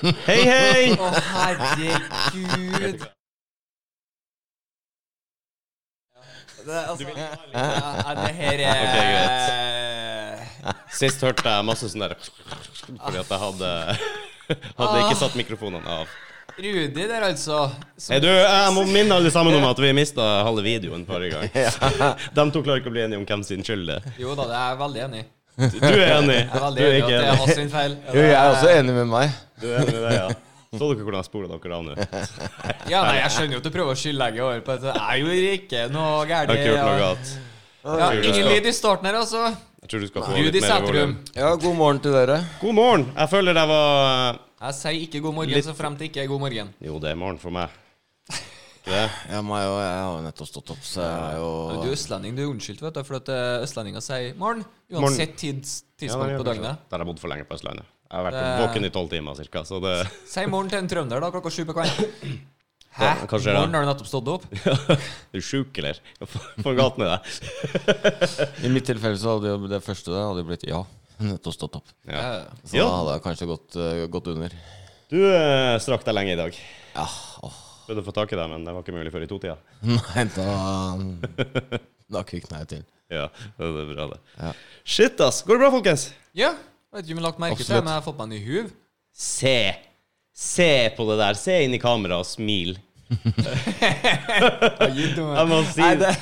Hei, hei! Å, herregud. Det, altså, ja, det her er Sist hørte jeg masse sånn der Fordi at jeg hadde Hadde ikke satt mikrofonene av. Rudi der, altså. som- Hey, du, jeg må minne alle sammen om at vi mista halve videoen forrige gang. De to klarer ikke å bli enige om hvem sin skyld det er. Jo da, det er jeg veldig enig i. Du er enig? Jeg er Du er enig det er enig? hans feil. Jo, jeg er også enig med meg. Du er enig i det, ja. Så dere hvordan jeg sporer dere av nå? Ja, nei, Jeg skjønner jo at du prøver å skyldlegge over på dette. Jeg gjorde jo ikke noe Jeg har gærent. ikke gjort noe galt. Ja, ingen lyd i starten her, altså. Jeg tror du skal få Rudi litt mer Sætrum. volum. Ja, god morgen til dere. God morgen! Jeg føler jeg var Jeg sier ikke god morgen Litt- så frem til ikke er god morgen. Jo, det er morgen for meg. Det? Ja, meg og jeg har jo nettopp stått opp, så jeg er jo Du er østlending, du er unnskyldt, vet du, for at eh, østlendinger sier morgen uansett tids, tidspunkt ja, på døgnet. Der har jeg bodd for lenge på Østlandet. Jeg har vært Det- våken i tolv timer cirka, så det Si morgen til en trønder da, klokka sju på kvelden. Hæ? Ja? Morgen har du nettopp stått opp? Er du sjuk, eller? Få galt med deg. I mitt tilfelle så hadde jo det første det hadde blitt ja. Nettopp stått opp. Ja. Så Ja. da hadde jeg kanskje gått, uh, gått under. Du uh, strakk deg lenge i dag. Ja, Oh. Prøvde å få tak i deg, men det var ikke mulig før i totida. Nei, da Da kvikna jeg til. Ja, det er bra, det. Ja. Shit, ass. Går det bra, folkens? Ja. Vet ikke om jeg har lagt merke til det, men jeg har fått meg en ny huv. Se. Se på det der. Se inn i kameraet og smil. Jeg må si Nei, det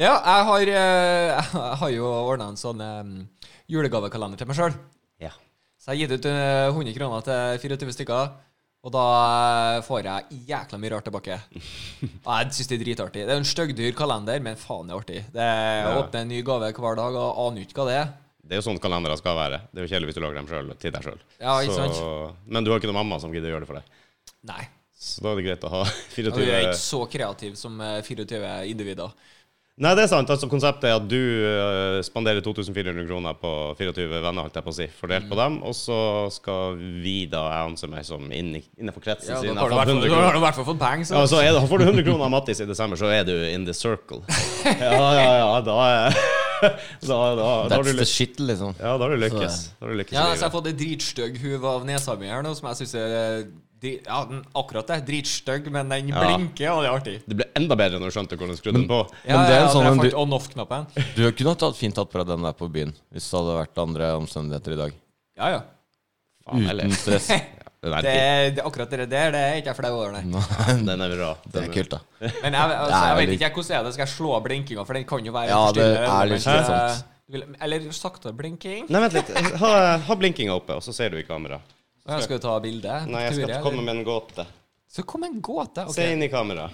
Ja, jeg har, eh, jeg har jo ordna en sånn um, julegavekalender til meg sjøl. Ja. Så jeg har gitt ut eh, 100 kroner til 24 stykker. Og da eh, får jeg jækla mye rart tilbake. Og jeg syns det er dritartig. Det er en styggdyr kalender, men faen det er artig. Det er Ja. Åpner en ny gave hver dag og aner ikke hva det er. Det er jo sånn kalendere skal være. Det er jo kjedelig hvis du lager dem selv, til deg sjøl. Ja? Men du har ikke noen mamma som gidder å gjøre det for deg. Nei. Så da er det greit å ha 24 du er ikke så kreativ som eh, 24 individer. Nei, det er sant. Altså, konseptet er at du eh, spanderer 2400 kroner på 24 venner, holdt jeg på å si, fordelt Mm. på dem, og så skal vi da anse meg som innenfor kretsen Ja, fall- da har du i hvert fall fått penger, så. Ja, så det, får du 100 kroner av Mattis i desember, så er du in the circle. Ja, ja, ja, da er da, da, da, That's du the shit, liksom. Ja, da har du lykkes. Da har du lykkes Ja, så jeg har fått ei dritstygg huv av nesa mi her nå, som jeg syns er eh, Ja, den, akkurat det. Dritstygg, men den Ja. blinker, og det er artig. Det ble enda bedre når du skjønte hvordan du skrudde den på. Ja, Men det er ja, sånn en du- on-off-knappen. Du kunne tatt, fint tatt på deg den der på byen, hvis det hadde vært andre omstendigheter i dag. Ja, ja. Faen. Uten stress. Det, det, akkurat det der det er ikke jeg flau over, nei. Den er bra. det er kult, da. Men jeg, altså, jeg vet ikke hvordan er det skal jeg slå av blinkinga, for den kan jo være Ja, det er litt eh, slitsomt. Eller sakte blinking. Nei, vent litt. Ha, ha blinkinga oppe, og så ser du i kamera. Ja, skal du ta bilde? Nei, jeg skal komme med en gåte. Så kom en gåte. Okay. Se inn i kamera.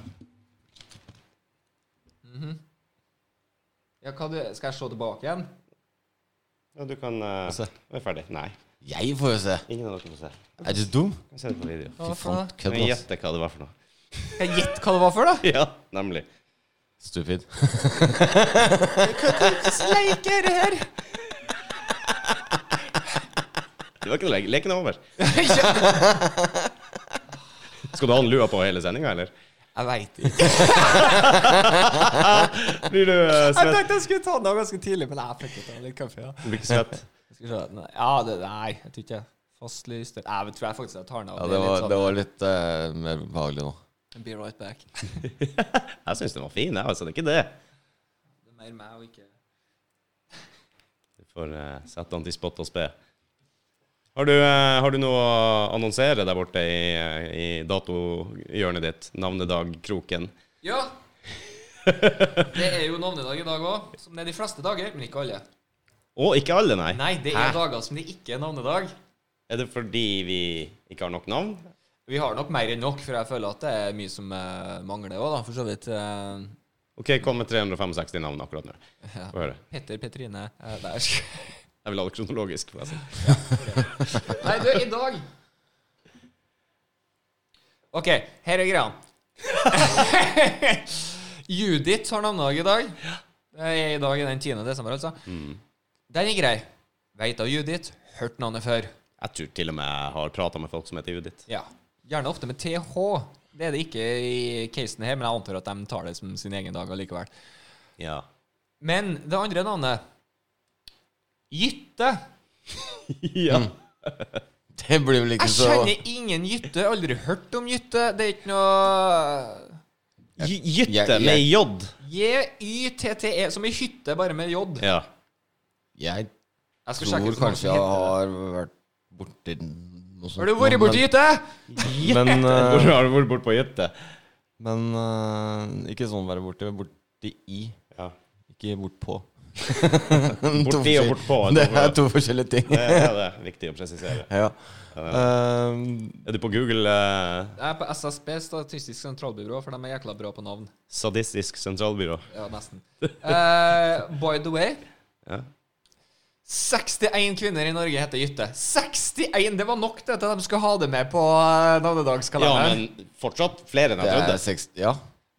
Ja, hva du, skal jeg slå tilbake igjen? Ja, du kan uh, Se. være ferdig. Nei. Jeg får jo se. Ingen av dere får se. Er du dum? Jeg ser det på video. Fy faen, kødd, Men ass. gjette hva det var for noe. Skal jeg gjette hva det var for, da? Ja, nemlig. Stupid. Hvordan leker er det her? Det var ikke noe leke. Leken er over. Skal du ha den lua på hele sendinga, eller? Jeg veit ikke. Blir du uh, Jeg svett? tenkte jeg skulle ta den av ganske tidlig, men jeg fikk ikke ta litt kaffe. Ja. Du blir ikke svett? Skal vi se. Ja, det, nei, jeg tror ikke Fastlyst Jeg tror jeg faktisk jeg tar den av. Ja, Det var, sånn, det var litt eh, mer behagelig nå. Be right back. Jeg syns den var fin, jeg. Altså, det er ikke det. Det er mer meg og ikke Du får uh, sette den til spott og spe. Har du, eh, har du noe å annonsere der borte i, eh, i datohjørnet ditt? Navnedagkroken? Ja! Det er jo navnedag i dag òg, som det er de fleste dager, men ikke alle. Å, ikke alle, nei. Nei, det Hæ? er dager som det ikke er navnedag. Er det fordi vi ikke har nok navn? Vi har nok mer enn nok, for jeg føler at det er mye som eh, mangler òg, da, for så vidt. eh, OK, kom med 365 navn akkurat nå. ja. Få høre. Petter, Petrine eh. Jeg vil ha det kronologisk. forresten. Nei, du, i dag OK, her er greia. Judith har navnedag i dag. Det er I dag er den 10. desember, altså. Den er grei. Veit av Judith. Hørt navnet før. Jeg tror til og med jeg har prata med folk som heter Judith. Ja. Gjerne ofte med TH. Det er det ikke i casen her, men jeg antar at de tar det som sin egen dag allikevel. Ja. Men det andre navnet Gytte. ja. Det blir vel ikke så Jeg kjenner ingen Gytte. Aldri hørt om Gytte. Det er ikke noe jeg- med J. J-y-t-t-e, som i hytte, bare med j. Ja. Jeg Jeg tror sjekke kanskje jeg har vært borti noe sånt. Har du vært borti hytte? Men, Hvor eh, har du vært borte på Jytte? men uh, ikke sånn være borti, men borti i. Ja. Ikke bort på. Borti og bortpå. Det er to forskjellige ting. Det er det. Viktig å presisere. Ja. Eh, Er du på Google Uh, Jeg er på SSB, Statistisk sentralbyrå, for de er jækla bra på navn. Sadistisk sentralbyrå? Ja, nesten. Uh, by the way Ja. 61 kvinner i Norge heter Jytte. 61! Det var nok til at de skulle ha det med på navnedagskalenderen. ja, men fortsatt flere enn det jeg er trodde. seks Ja.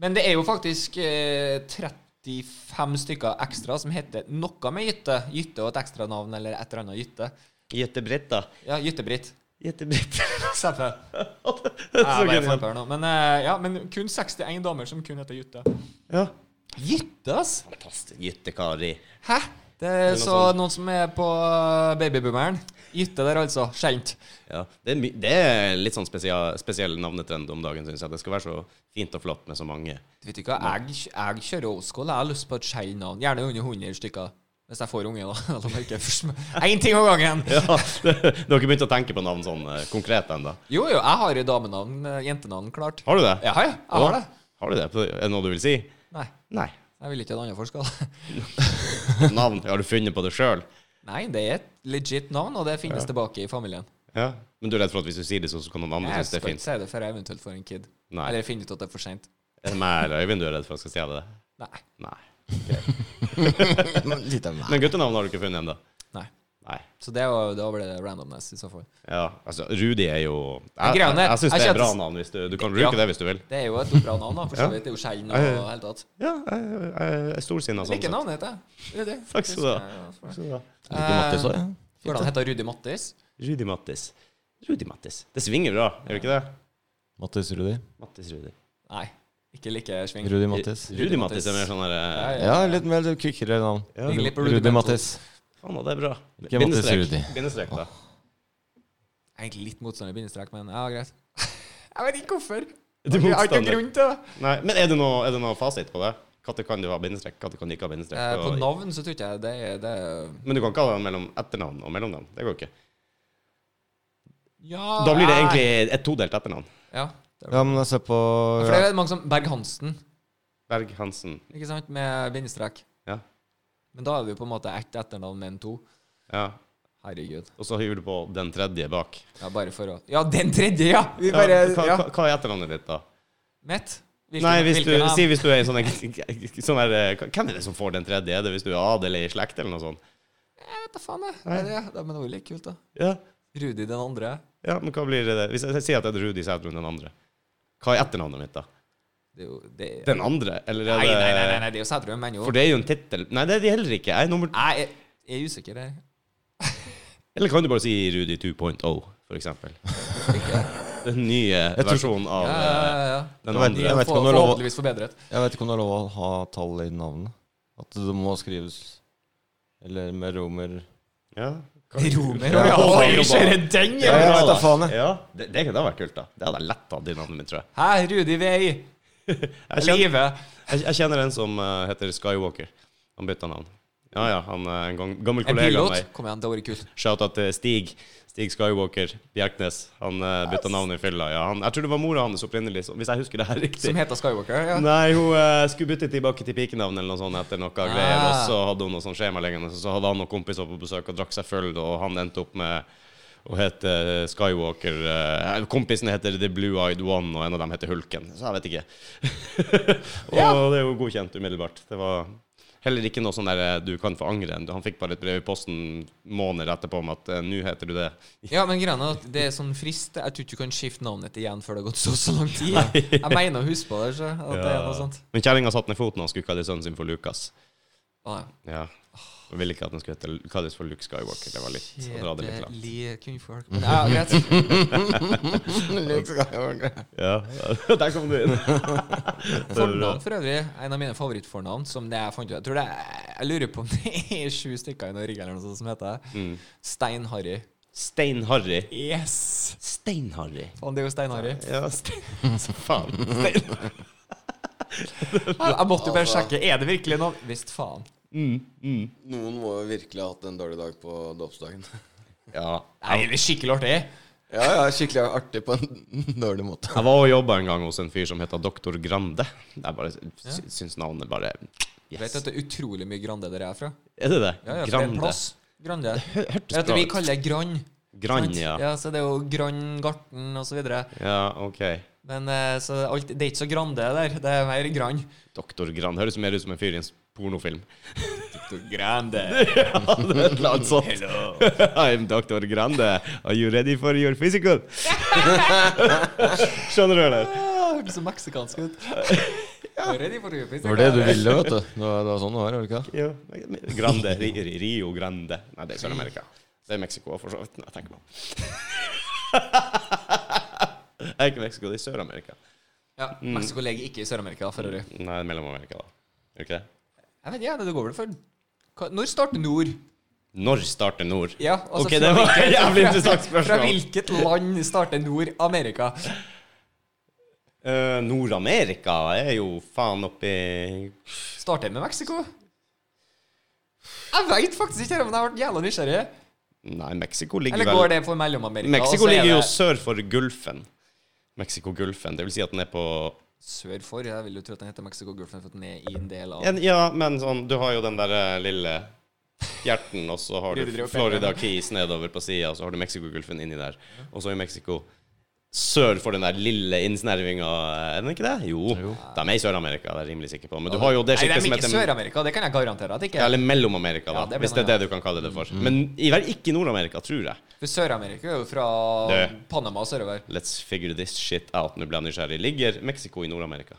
Men det er jo faktisk eh, 35 stykker ekstra som heter noe med Jytte. Jytte og et ekstra navn eller et eller annet Jytte. Jytte-Britt, da. Ja, Jytte-Britt. Jytte-Britt. Men, eh, ja, men kun 61 damer som kun heter Jytte. Ja. Jytte, ass! Fantastisk. Jytte-Kari. Hæ? Det er noe så sånn. noen som er på uh, babyboomeren. Gytte der, altså. Skjent. Ja. Det, er det er litt sånn spesial, spesiell navnetrend om dagen, syns jeg. Det skal være så fint og flott med så mange. Du vet ikke hva, jeg, jeg kjører old. Jeg har lyst på et skjell navn. Gjerne under 100 stykker. Hvis jeg får unge, da. Jeg Én ting om gangen! Ja, Du har ikke begynt å tenke på navn sånn eh, konkret ennå? Jo, jo, jeg har damenavn, eh, jentenavn, klart. Har du det? Ja, ja, jeg har det. Har du det? Er det noe du vil si? Nei, Nei. Jeg vil ikke at andre folk skal Navn? Har du funnet på det sjøl? Nei, det er et legit navn, og det finnes tilbake i familien. Ja. Men du er redd for at hvis du sier det, så så kan noen andre synes det er fint? Jeg skal ikke si det før jeg eventuelt får en kid. Nei. Eller finner ut at det er for seint. Er det meg eller Øyvind du er redd for at skal stjele det? Nei. Nei. Okay. Men guttenavn har du ikke funnet ennå? Nei. Så det var, da var det randomness i så fall. Ja, altså, Rudi er jo Jeg, jeg, jeg syns det er et bra navn. Hvis du, du kan bruke Ja. det hvis du vil. Det er jo et bra navn, da. For så vidt. Det er jo sjelden og Ja, ja. hele tatt. Ja, jeg, jeg er storsinna sånn. Sett. navnet heter jeg. Det er. Takk skal du ha. Ikke Mattis òg, ja. Hvordan heter Rudi Mattis? Rudi Mattis. Rudi Mattis. Det svinger bra, gjør det ikke det? Mattis Rudi. Mattis Rudi. Nei, ikke like sving. Rudi Mattis. Rudi Mattis er mer sånn derre Ja, eh, ja. Ja, litt mer kvikkere navn. Rudi, Rudi Mattis. Faen, det er bra. Ikke Bindestrek. Bindestrek, da. Jeg er egentlig litt motstander i bindestrek, men ja, greit. Jeg vet ikke hvorfor. Du Jeg har ikke grunn til det. Nei, men er det noe, er det noe fasit på det? Når kan du ha bindestrek, når kan du ikke ha bindestrek? Eh, På navn så tror ikke jeg det er det er- Men du kan ikke ha det mellom etternavn og mellomnavn. Det går ikke. Ja Da blir det egentlig et todelt etternavn. Ja. det Ja, men jeg ser på For det er mange som Berg-Hansen, Berg-Hansen. ikke sant, med bindestrek. Men da er jo på en måte ett etternavn, med en to. ja. Herregud. Og så hiver du på den tredje bak. Ja, bare for å Ja, den tredje, ja! Vi Ja, hva, Ja. hva, er etternavnet ditt, da? Mitt? Hvilken- Nei, hvis du, si hvis du er en sånn, sånn der, eh, Hvem er det som får den tredje? Er det hvis du er adel i slekt, eller noe sånt? Jeg vet da faen, jeg. Nei. det det? Men det var litt kult, da. Ja. Rudi den andre. ja, men hva blir det? Hvis jeg sier at det er Rudi Sædrun den andre, hva er etternavnet mitt, da? Det er jo det Den andre? Eller er Nei, det nei, nei, nei, nei, det er jo jo. For det er jo en tittel Nei, det er de heller ikke. Jeg er nummer Jeg er, jeg er usikker jeg. Eller kan du bare si Rudi 2.0, for eksempel? Den nye versjonen av Ja, eh, ja, ja. den andre. jeg vet For- Forhåpentligvis forbedret. Jeg vet ikke om det er lov å ha tall i navnet. At det må skrives Eller med romer Ja. Romer? Ja, Ja, den, Ja, ja! jeg jeg. Ja, det, det det hadde vært kult, da. Det hadde jeg lett hatt i navnet mitt, tror jeg. Hæ, Rudi Vei. Jeg kjenner, Live. jeg, jeg kjenner en som uh, heter Skywalker. Han bytta navn. Ja, ja, han er en gang, gammel kollega av meg. Kom igjen, det var kult. Shout-out til Stig. Stig Skywalker Bjerknes. Han uh, bytta navn i fylla. Ja, han, jeg tror det var mora hans opprinnelig, hvis jeg husker det her riktig. Som heter Skywalker. Ja. Nei, hun uh, skulle bytte tilbake til pikenavn eller noe sånt etter noe Ah. greier. Og så hadde hun noe sånt skjema liggende, så hadde han noen kompiser på besøk og drakk seg full, og han endte opp med å heter Skywalker. eh, kompisen heter The Blue Eyed One, og en av dem heter Hulken. Så jeg vet ikke. og Ja. det er jo godkjent umiddelbart. Det var heller ikke noe sånn der eh, du kan få angre. Han fikk bare et brev i posten måneder etterpå om at eh, nå heter du det. Ja, men greia er at det er sånn frist. Jeg tror ikke du kan skifte navnet igjen før det har gått så så lang tid. Jeg mener å huske på det. Så, at det er noe sånt. Men kjerringa satte ned foten og skulle kalle sønnen sin for Lukas. Å, Ja. Hun ville ikke at den skulle hete, kalles for Luke Skywalker. Det var litt å dra det litt langt. Kjedelig kvinnfolk. Men ja, greit. Ja, der kom du inn. Fornavn for øvrig. En av mine favorittfornavn. Som det jeg fant ut Jeg tror det er, Jeg lurer på om det er sju stykker i Norge eller noe sånt som heter det. Mm. Stein-Harry. Stein-Harry. Yes! Stein-Harry. Faen, det er jo Stein-Harry. Ja, Stein... Så faen. Stein. Jeg måtte jo bare sjekke. Er det virkelig noe Visst faen. Mm, mm. Noen må jo virkelig ha hatt en dårlig dag på dåpsdagen. Ja. Nei, det er skikkelig artig. Ja, ja, skikkelig artig på en dårlig måte. Jeg var og jobba en gang hos en fyr som heter Doktor Grande. Jeg bare ja. syns navnet bare Vet du at det er utrolig mye Grande der jeg er fra? Er det det? Ja, ja, for det er en Grande. plass. Grande. Hørtes bra ut. vi kaller det Grann. Grann, ja. ja. Så det er jo Grann Garten og så videre. Ja, OK. Men eh, så alt, det er ikke så Grande der. Det er mer Grann. Doktor Grande høres mer ut som en fyr i en pornofilm. Grande. ja, det er et eller annet sånt. I'm Dr. Grande. Are you ready for your physical? Skjønner du, eller? Hørtes så meksikansk ut. Ready for you, Det var det du ville, vet du. Det var, det var sånn det var, var det ikke? Ja. Grande. Ri- Ri- Rio Grande. Nei, det er Sør-Amerika. Det er Mexico, for så vidt. Nei, Jeg tenker meg om. Det er ikke Mexico, det er Sør-Amerika. Ja, Mexico ligger ikke i Sør-Amerika, for øvrig. Nei, det er Mellom-Amerika, da. Er det ikke det? Jeg vet ikke, det går vel for Når starter nord? Når starter nord? Ja, altså Ok, det var et jævlig fra- spørsmål. Fra hvilket land starter Nord-Amerika? Uh, Nord-Amerika er jo faen oppi Starter med Mexico? Jeg veit faktisk ikke, men jeg har vært jævla nysgjerrig. Nei, Mexico ligger Eller vel går det for Mellom-Amerika? Mexico er ligger jo sør for Gulfen. Mexico-Gulfen. Det vil si at den er på Sør for? Jeg vil jo tro at den heter Mexico Girlfriend for at den er i en del av Ja, Ja, men sånn Du har jo den der eh, lille hjerten, og så har du Florida. Keys nedover på sida, og så har du Mexico-Gulfen inni der. Og så er Mexico sør for den der lille innsnervinga, er den ikke det? Jo. De er i Sør-Amerika, det er jeg rimelig sikker på. Men du har jo det Nei, de er ikke i Sør-Amerika, det kan jeg garantere at ikke Eller Mellom-Amerika, da. Ja, det hvis det er det du kan kalle det for. Men i hvert ikke Nord-Amerika, tror jeg. For Sør-Amerika er jo fra Det- Panama sørover. Let's figure this shit out. Nå ble jeg nysgjerrig. Ligger Mexico i Nord-Amerika?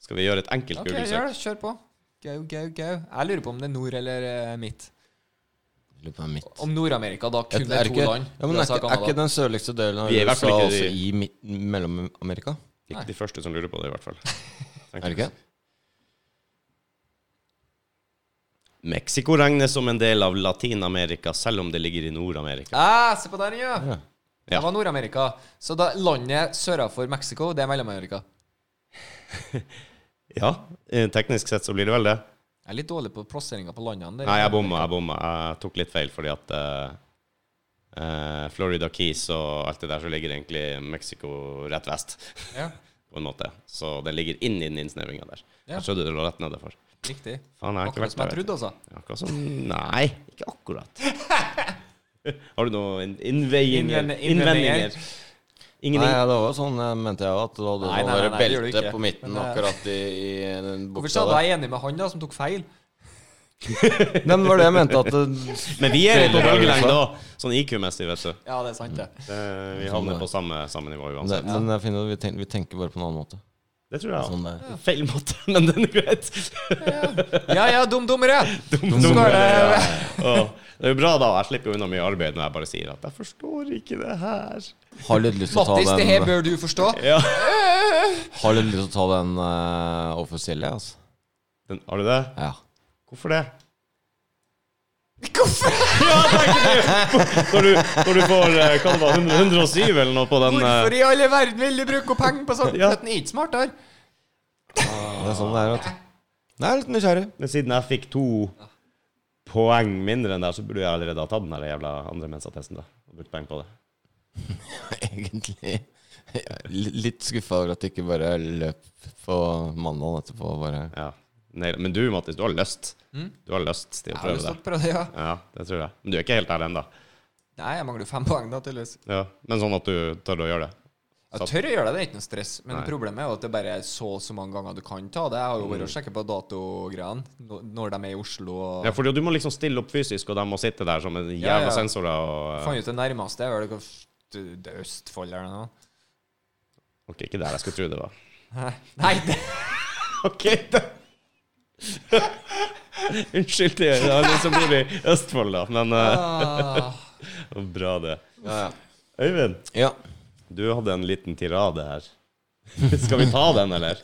Skal vi gjøre et enkelt Ok, gjør Google-søk? Kjør på. Go, go, go. Jeg lurer på om det er nord eller eh, midt. Er midt. Om Nord-Amerika da kun Er to land. ja, men er, ikke, er ikke den sørligste delen av i USA også de- i midt- Mellom-Amerika? Ikke de første som lurer på det, i hvert fall. Er det ikke? Mexico regnes som en del av Latin-Amerika, selv om det ligger i Nord-Amerika. Ah, se på den, ja. Ja. Det var Nord-Amerika. Så da landet sørafor Mexico, det er Mellom-Amerika. Ja, eh, teknisk sett så blir det vel det. Jeg er litt dårlig på plasseringa på landene. der. Nei, jeg bomma, jeg bomma. Jeg tok litt feil fordi at eh, Florida Keys og alt det der, så ligger egentlig Mexico rett vest, Ja, på en måte. Så det ligger inn i den innsnevringa der. Ja. Jeg trodde det lå rett nedenfor. riktig. Faen, jeg har ikke Akkurat vært som jeg trodde, altså. Akkurat som Nei, ikke akkurat. Har du noen innvendinger? Innvendinger? Ingen Nei, det var sånn jeg mente jeg at du hadde Nei, sånn nei, nei, det gjør belte på midten Men, akkurat i, i den Hvorfor sa du jeg er enig med han da, som tok feil? Nei, men var det jeg mente at det, Men vi er på bølgelengde òg, sånn IQ-messig, vet du. Ja, det er sant, det. Det, vi havner på samme, samme nivå det uansett. Men jeg finner, vi, tenker, vi tenker bare på en annen måte. Det tror jeg. Sånn ja. Feil måte, men den er greit. Ja ja, dum dummere! Dum, dum, er det ja. Det er jo bra, da. Jeg slipper jo unna mye arbeid når jeg bare sier at 'jeg forstår ikke det her'. Har litt lyst til å ta den Mattis, det her bør du forstå. Ja. har litt lyst til å ta den uh, offisielle, altså. Den, har du det? Ja. Hvorfor det? Hvorfor? Ja! Når du, når du får eh, hva det var, 100, 107 eller noe på den eh, Hvorfor i alle verden vil du bruke penger på sånt? Ja. Den er ikke smartere. Det er sånn det er, vet du. Nei, litt nysgjerrig. Men siden jeg fikk to poeng mindre enn der, så burde jeg allerede ha tatt den der jævla andre mensattesten. da Og brukt penger på det. Egentlig jeg er litt skuffa over at du ikke bare løp på mandag etterpå. Bare. Ja. Nei, men du, Mattis, du har lyst. Mm. Du har lyst til å prøve det. prøve det, ja. Ja, det tror jeg. Men du er ikke helt der ennå. Nei, jeg mangler fem poeng, da, tydeligvis. Ja. Men sånn at du tør å gjøre det. Jeg tør å gjøre det, det er ikke noe stress. Men Nei. problemet er jo at det bare er så og så mange ganger du kan ta det. Jeg har jo Mm. vært og sjekket på datogreiene når de er i Oslo. Og Ja, for du må liksom stille opp fysisk, og de må sitte der som en Ja, jævla ja. sensorer og fant ut det nærmeste er vel det, det er Østfold eller noe. Ok, ikke der jeg skulle tro det var. Nei, det, Ok, da. Unnskyld til alle som bor i Østfold, da. Men eh, ah, bra, det. Ja, ja. Øyvind, ja. Du hadde en liten tirade her. Skal vi ta den, eller?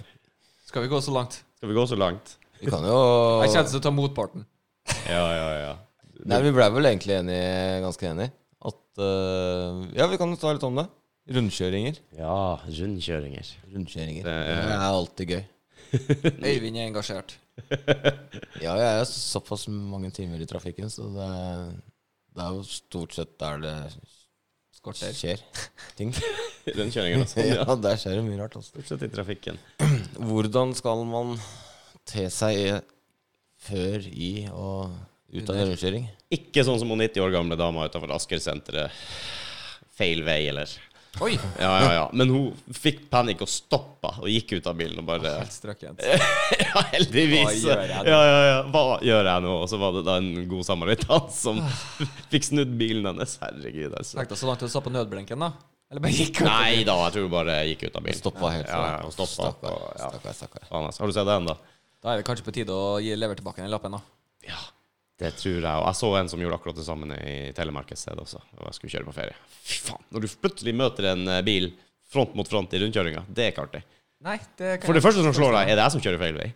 Skal vi gå så langt? Skal vi gå så langt? Vi kan jo Jeg kjente til å ta motparten. Ja, ja, ja. Nei, vi ble vel egentlig enige, ganske enige. at uh, Ja, vi kan jo ta litt om det. Rundkjøringer. Ja, rundkjøringer. Rundkjøringer. Det- Det er alltid gøy. Øyvind er engasjert. Ja, jeg er såpass mange timer i trafikken, så det, det er jo stort sett der det Skorter. skjer ting. I den kjøringen også. Ja, Ja. der skjer det mye rart. også Stort sett i trafikken. Hvordan skal man te seg før, i og ut av rundkjøring? Ikke sånn som hun 90 år gamle dama utafor Asker-senteret. Feil vei, eller Oi! Ja, ja, ja. Men hun fikk panikk og stoppa og gikk ut av bilen og bare Helt strøkent. Ja, heldigvis. Hva gjør jeg nå? Ja, ja, ja. Hva gjør jeg nå? Og så var det da en god samaritan som fikk snudd bilen hennes. Herregud, altså. Tenkte så langt du sa på nødblinken, da. Eller bare gikk. Nei da, jeg tror hun bare gikk ut av bilen. Stoppa helt Ja, ja, stoppa. Stakkar. og- ja. Stakkar, stakkar. Altså. Har du sett den, da? Da er det kanskje på tide å gi lever tilbake den lappen, da. Ja, det tror jeg. Og jeg så en som gjorde akkurat det samme i Telemark et sted også. Og jeg skulle kjøre på ferie. Fy faen. Når du plutselig møter en eh, bil front mot front i rundkjøringa, det er ikke artig. Nei, det kan For det første som slår deg, er det jeg som kjører feil vei.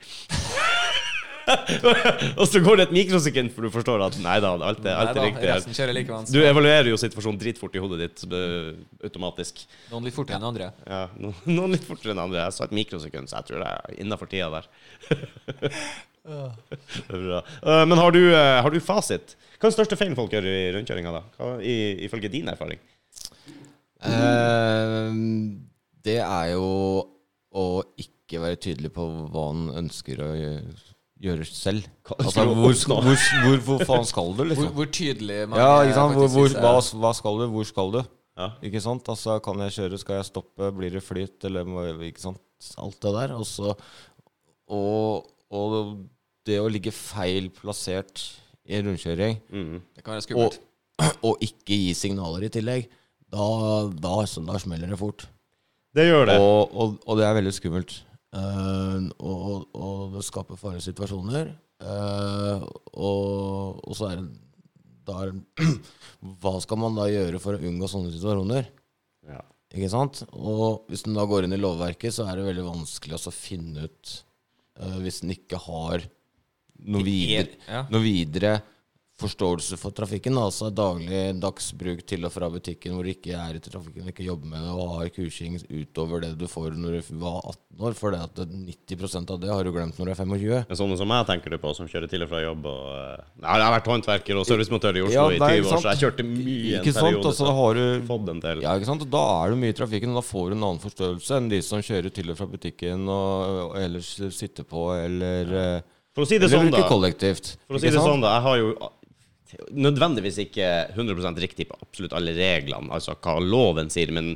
og så går det et mikrosekund for du forstår at nei da, alt er, alt er riktig. Resten. Du evaluerer jo situasjonen dritfort i hodet ditt eh, automatisk. Noen litt fortere enn andre. Ja, noen, Noen litt fortere enn andre. Jeg sa et mikrosekund, så jeg tror det er innafor tida der. Er. Eh, Men har du, eh, har du fasit? Hva er den største feilen folk gjør i rundkjøringa, da? Hva, i, ifølge din erfaring? Uh, det er jo å ikke være tydelig på hva han ønsker å gjøre, gjøre selv. Altså, hvor, hvor, hvor, hvor faen skal du, liksom? hvor tydelig man Ja, er ikke sant? Hvor, hvor, hva, hva skal du? Hvor skal du? Ja. Ikke sant? Altså, kan jeg kjøre? Skal jeg stoppe? Blir det flyt? Eller ikke sant? Alt det der. Og så og, og det å ligge feil plassert i en rundkjøring, Mm. Det kan være skummelt. og ikke gi signaler i tillegg, da, da, så, da smeller det fort. Det gjør det. Og, og, og det er veldig skummelt. Uh, og, og, og det skaper farlige situasjoner. Uh, og, og så er det da er, Hva skal man da gjøre for å unngå sånne situasjoner? Ja. Ikke sant? Og hvis den da går inn i lovverket, så er det veldig vanskelig også å finne ut uh, Hvis den ikke har noe videre, Ja. noe videre forståelse for trafikken. Altså daglig dagsbruk til og fra butikken hvor du ikke er i trafikken, ikke jobber med det og har kursing utover det du får når du var 18 år. For det at 90% av det har du glemt når du er 25. Men sånne som meg tenker du på, som kjører til og fra jobb og eh, Nei, Jeg har vært håndverker og servicemotør i Oslo Ja, i nei, 20 år, så jeg kjørte mye en Ikke sant? periode. Altså, da har du fått en del. Ja, ikke sant? Og Da er du mye i trafikken, og da får du en annen forståelse enn de som kjører til og fra butikken og, og ellers sitter på, eller, eh, For å si det sånn, da. kollektivt. For å si ikke det sant? sånn, da. Jeg har jo nødvendigvis ikke 100 riktig på absolutt alle reglene, altså hva loven sier, men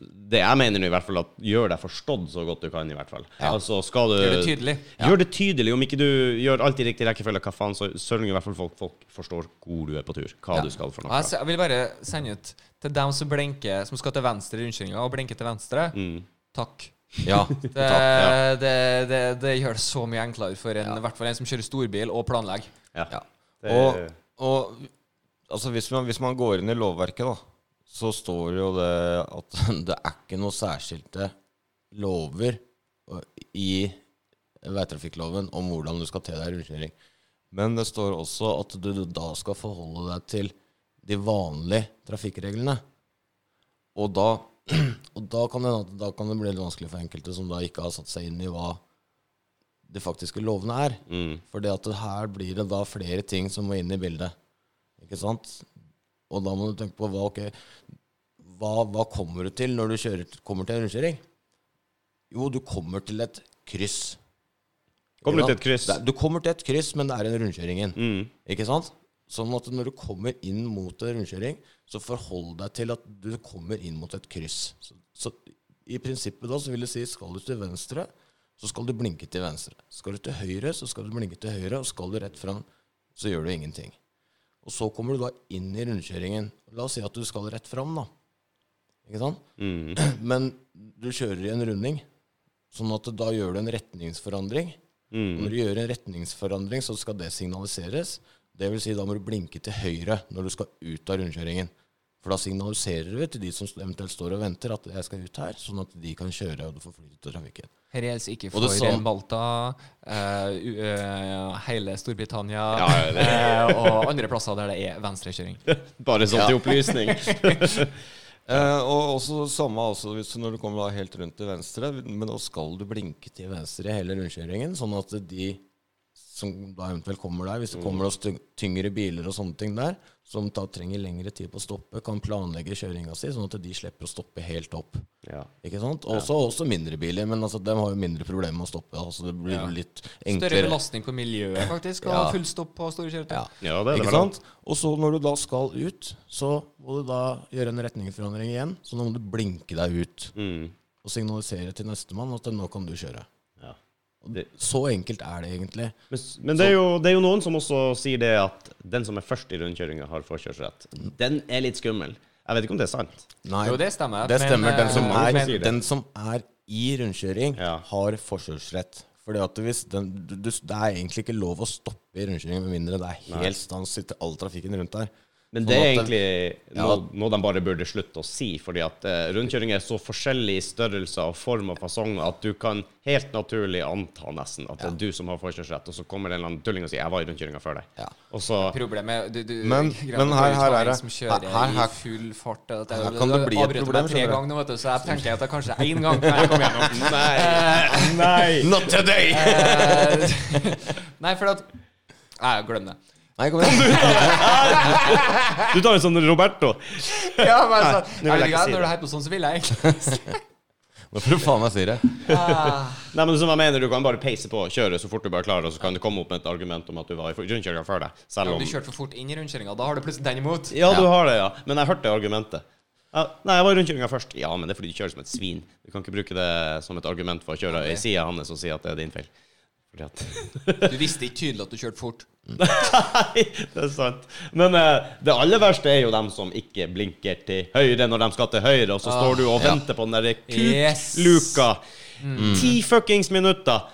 det jeg mener nå i hvert fall, at gjør deg forstått så godt du kan, i hvert fall. Altså skal du Gjør det tydelig. Gjør det tydelig. Om ikke du gjør alt i riktig rekkefølge, hva faen, så sørger i hvert fall folk, folk forstår hvor du er på tur. Hva Ja. du skal for noe. Jeg, vil bare sende ut til dem som blinker, Som skal til venstre i rundkjøringa og blinker til venstre. Mm. Takk. Ja, Det, det, det, det gjør det så mye enklere for en, i hvert fall en som kjører storbil og planlegger. Ja. Ja. Og, og altså, hvis, man, hvis man går inn i lovverket, da, så står jo det at det er ikke noe særskilte lover i veitrafikkloven om hvordan du skal te deg i rundkjøring. Men det står også at du da skal forholde deg til de vanlige trafikkreglene. Og da, og da, kan det, da kan det bli litt vanskelig for enkelte som da ikke har satt seg inn i hva de faktiske lovene er. mm. For her blir det da flere ting som må inn i bildet. Ikke sant? Og da må du tenke på hva, okay, hva, hva kommer du til når du kjører, kommer til en rundkjøring? Jo, du kommer til et kryss. Kommer du til et kryss? Du kommer til et kryss, men det er en rundkjøring. Mm. Ikke sant? Sånn at når du kommer inn mot en rundkjøring, så forhold deg til at du kommer inn mot et kryss. Så, så i prinsippet da så vil det si skal du til venstre, så skal du blinke til venstre. Skal du til høyre, så skal du blinke til høyre, og skal du rett fram, så gjør du ingenting. Og så kommer du da inn i rundkjøringen. La oss si at du skal rett fram, da. Ikke sant? Mm. Men du kjører i en runding, sånn at da gjør du en retningsforandring. Mm. når du gjør en retningsforandring, så skal det signaliseres. Det vil si, da må du blinke til høyre når du skal ut av rundkjøringen. For da signaliserer du til de som eventuelt står og venter, at jeg skal ut her, sånn at de kan kjøre og du får flyt ut trafikken. Her gjelder ikke for samme- Malta, uh, u- eh, hele Storbritannia Ja, uh, og andre plasser der det er venstrekjøring. Bare sånn til opplysning. Eh, og også samme også hvis når du kommer da helt rundt til venstre, men da skal du blinke til venstre i hele rundkjøringen, sånn at de som da eventuelt kommer der, hvis det kommer da tyngre biler og sånne ting der, som da trenger lengre tid på å stoppe, kan planlegge kjøringa si, sånn at de slipper å stoppe helt opp. Ja. Ikke sant? Også, også mindre biler, men altså, de har jo mindre problemer med å stoppe. Altså, det blir jo litt enklere. Større belastning på miljøet, faktisk, og Ja. full stopp på store kjøretøy. Ja. ja, det er det Ikke det. sant? Og så når du da skal ut, så må du da gjøre en retningsforandring igjen. Så nå må du blinke deg ut Mm. og signalisere til nestemann at nå kan du kjøre. Og Så enkelt er det egentlig. Men, men det, er jo, det er jo noen som også sier det at den som er først i rundkjøringa, har forkjørsrett. Den er litt skummel. Jeg vet ikke om det er sant. Nei, Jo, det stemmer. det stemmer. men, Den som, eh, som er, men, den som er i rundkjøring, Ja. har forkjørsrett. Fordi at hvis den, du, du, Det er egentlig ikke lov å stoppe i rundkjøring med mindre det er helt stans i all trafikken rundt der. Men Sånn det er at egentlig Ja. noe, noe de bare burde slutte å si. fordi at eh, rundkjøring er så forskjellig i størrelse og form og fasong at du kan helt naturlig anta nesten at det er du som har forkjørsrett, og så kommer det en eller annen tulling og sier 'jeg var i rundkjøringa før deg'. Ja. Og så Problemet du, du, Men- men her- her er det- som kjører her- her- i full fart at jeg, her kan det bli et problem, meg tre ganger nå, vet du, så jeg tenker at det er kanskje én gang kan jeg komme gjennom. Nei! Nei! Not today! Eh, Nei, for at Jeg glem det. Nei, kom igjen. Du tar en sånn Roberto. Ja, men så, nå vil jeg jeg ikke si Når det. du holder på sånn, så vil jeg egentlig Nå får du faen meg si det. Ah, Nei, men som jeg mener, Du kan bare peise på og kjøre så fort du bare klarer, og så kan du komme opp med et argument om at du var i rundkjøringa før deg. Selv Om ja, du kjørte for fort inn i rundkjøringa, da har du plutselig den imot. Ja, du har det, ja. Men jeg hørte argumentet. Ja, nei, jeg var i rundkjøringa først. Ja, men det er fordi du kjører som et svin. Du kan ikke bruke det som et argument for å kjøre i sida hans og si at det er din feil. Du visste ikke tydelig at du kjørte fort. Nei, det er sant. Men uh, det aller verste er jo dem som ikke blinker til høyre når de skal til høyre, og så Ah, står du og ja. venter på den derre Yes. Mm. Ti fuckings minutter.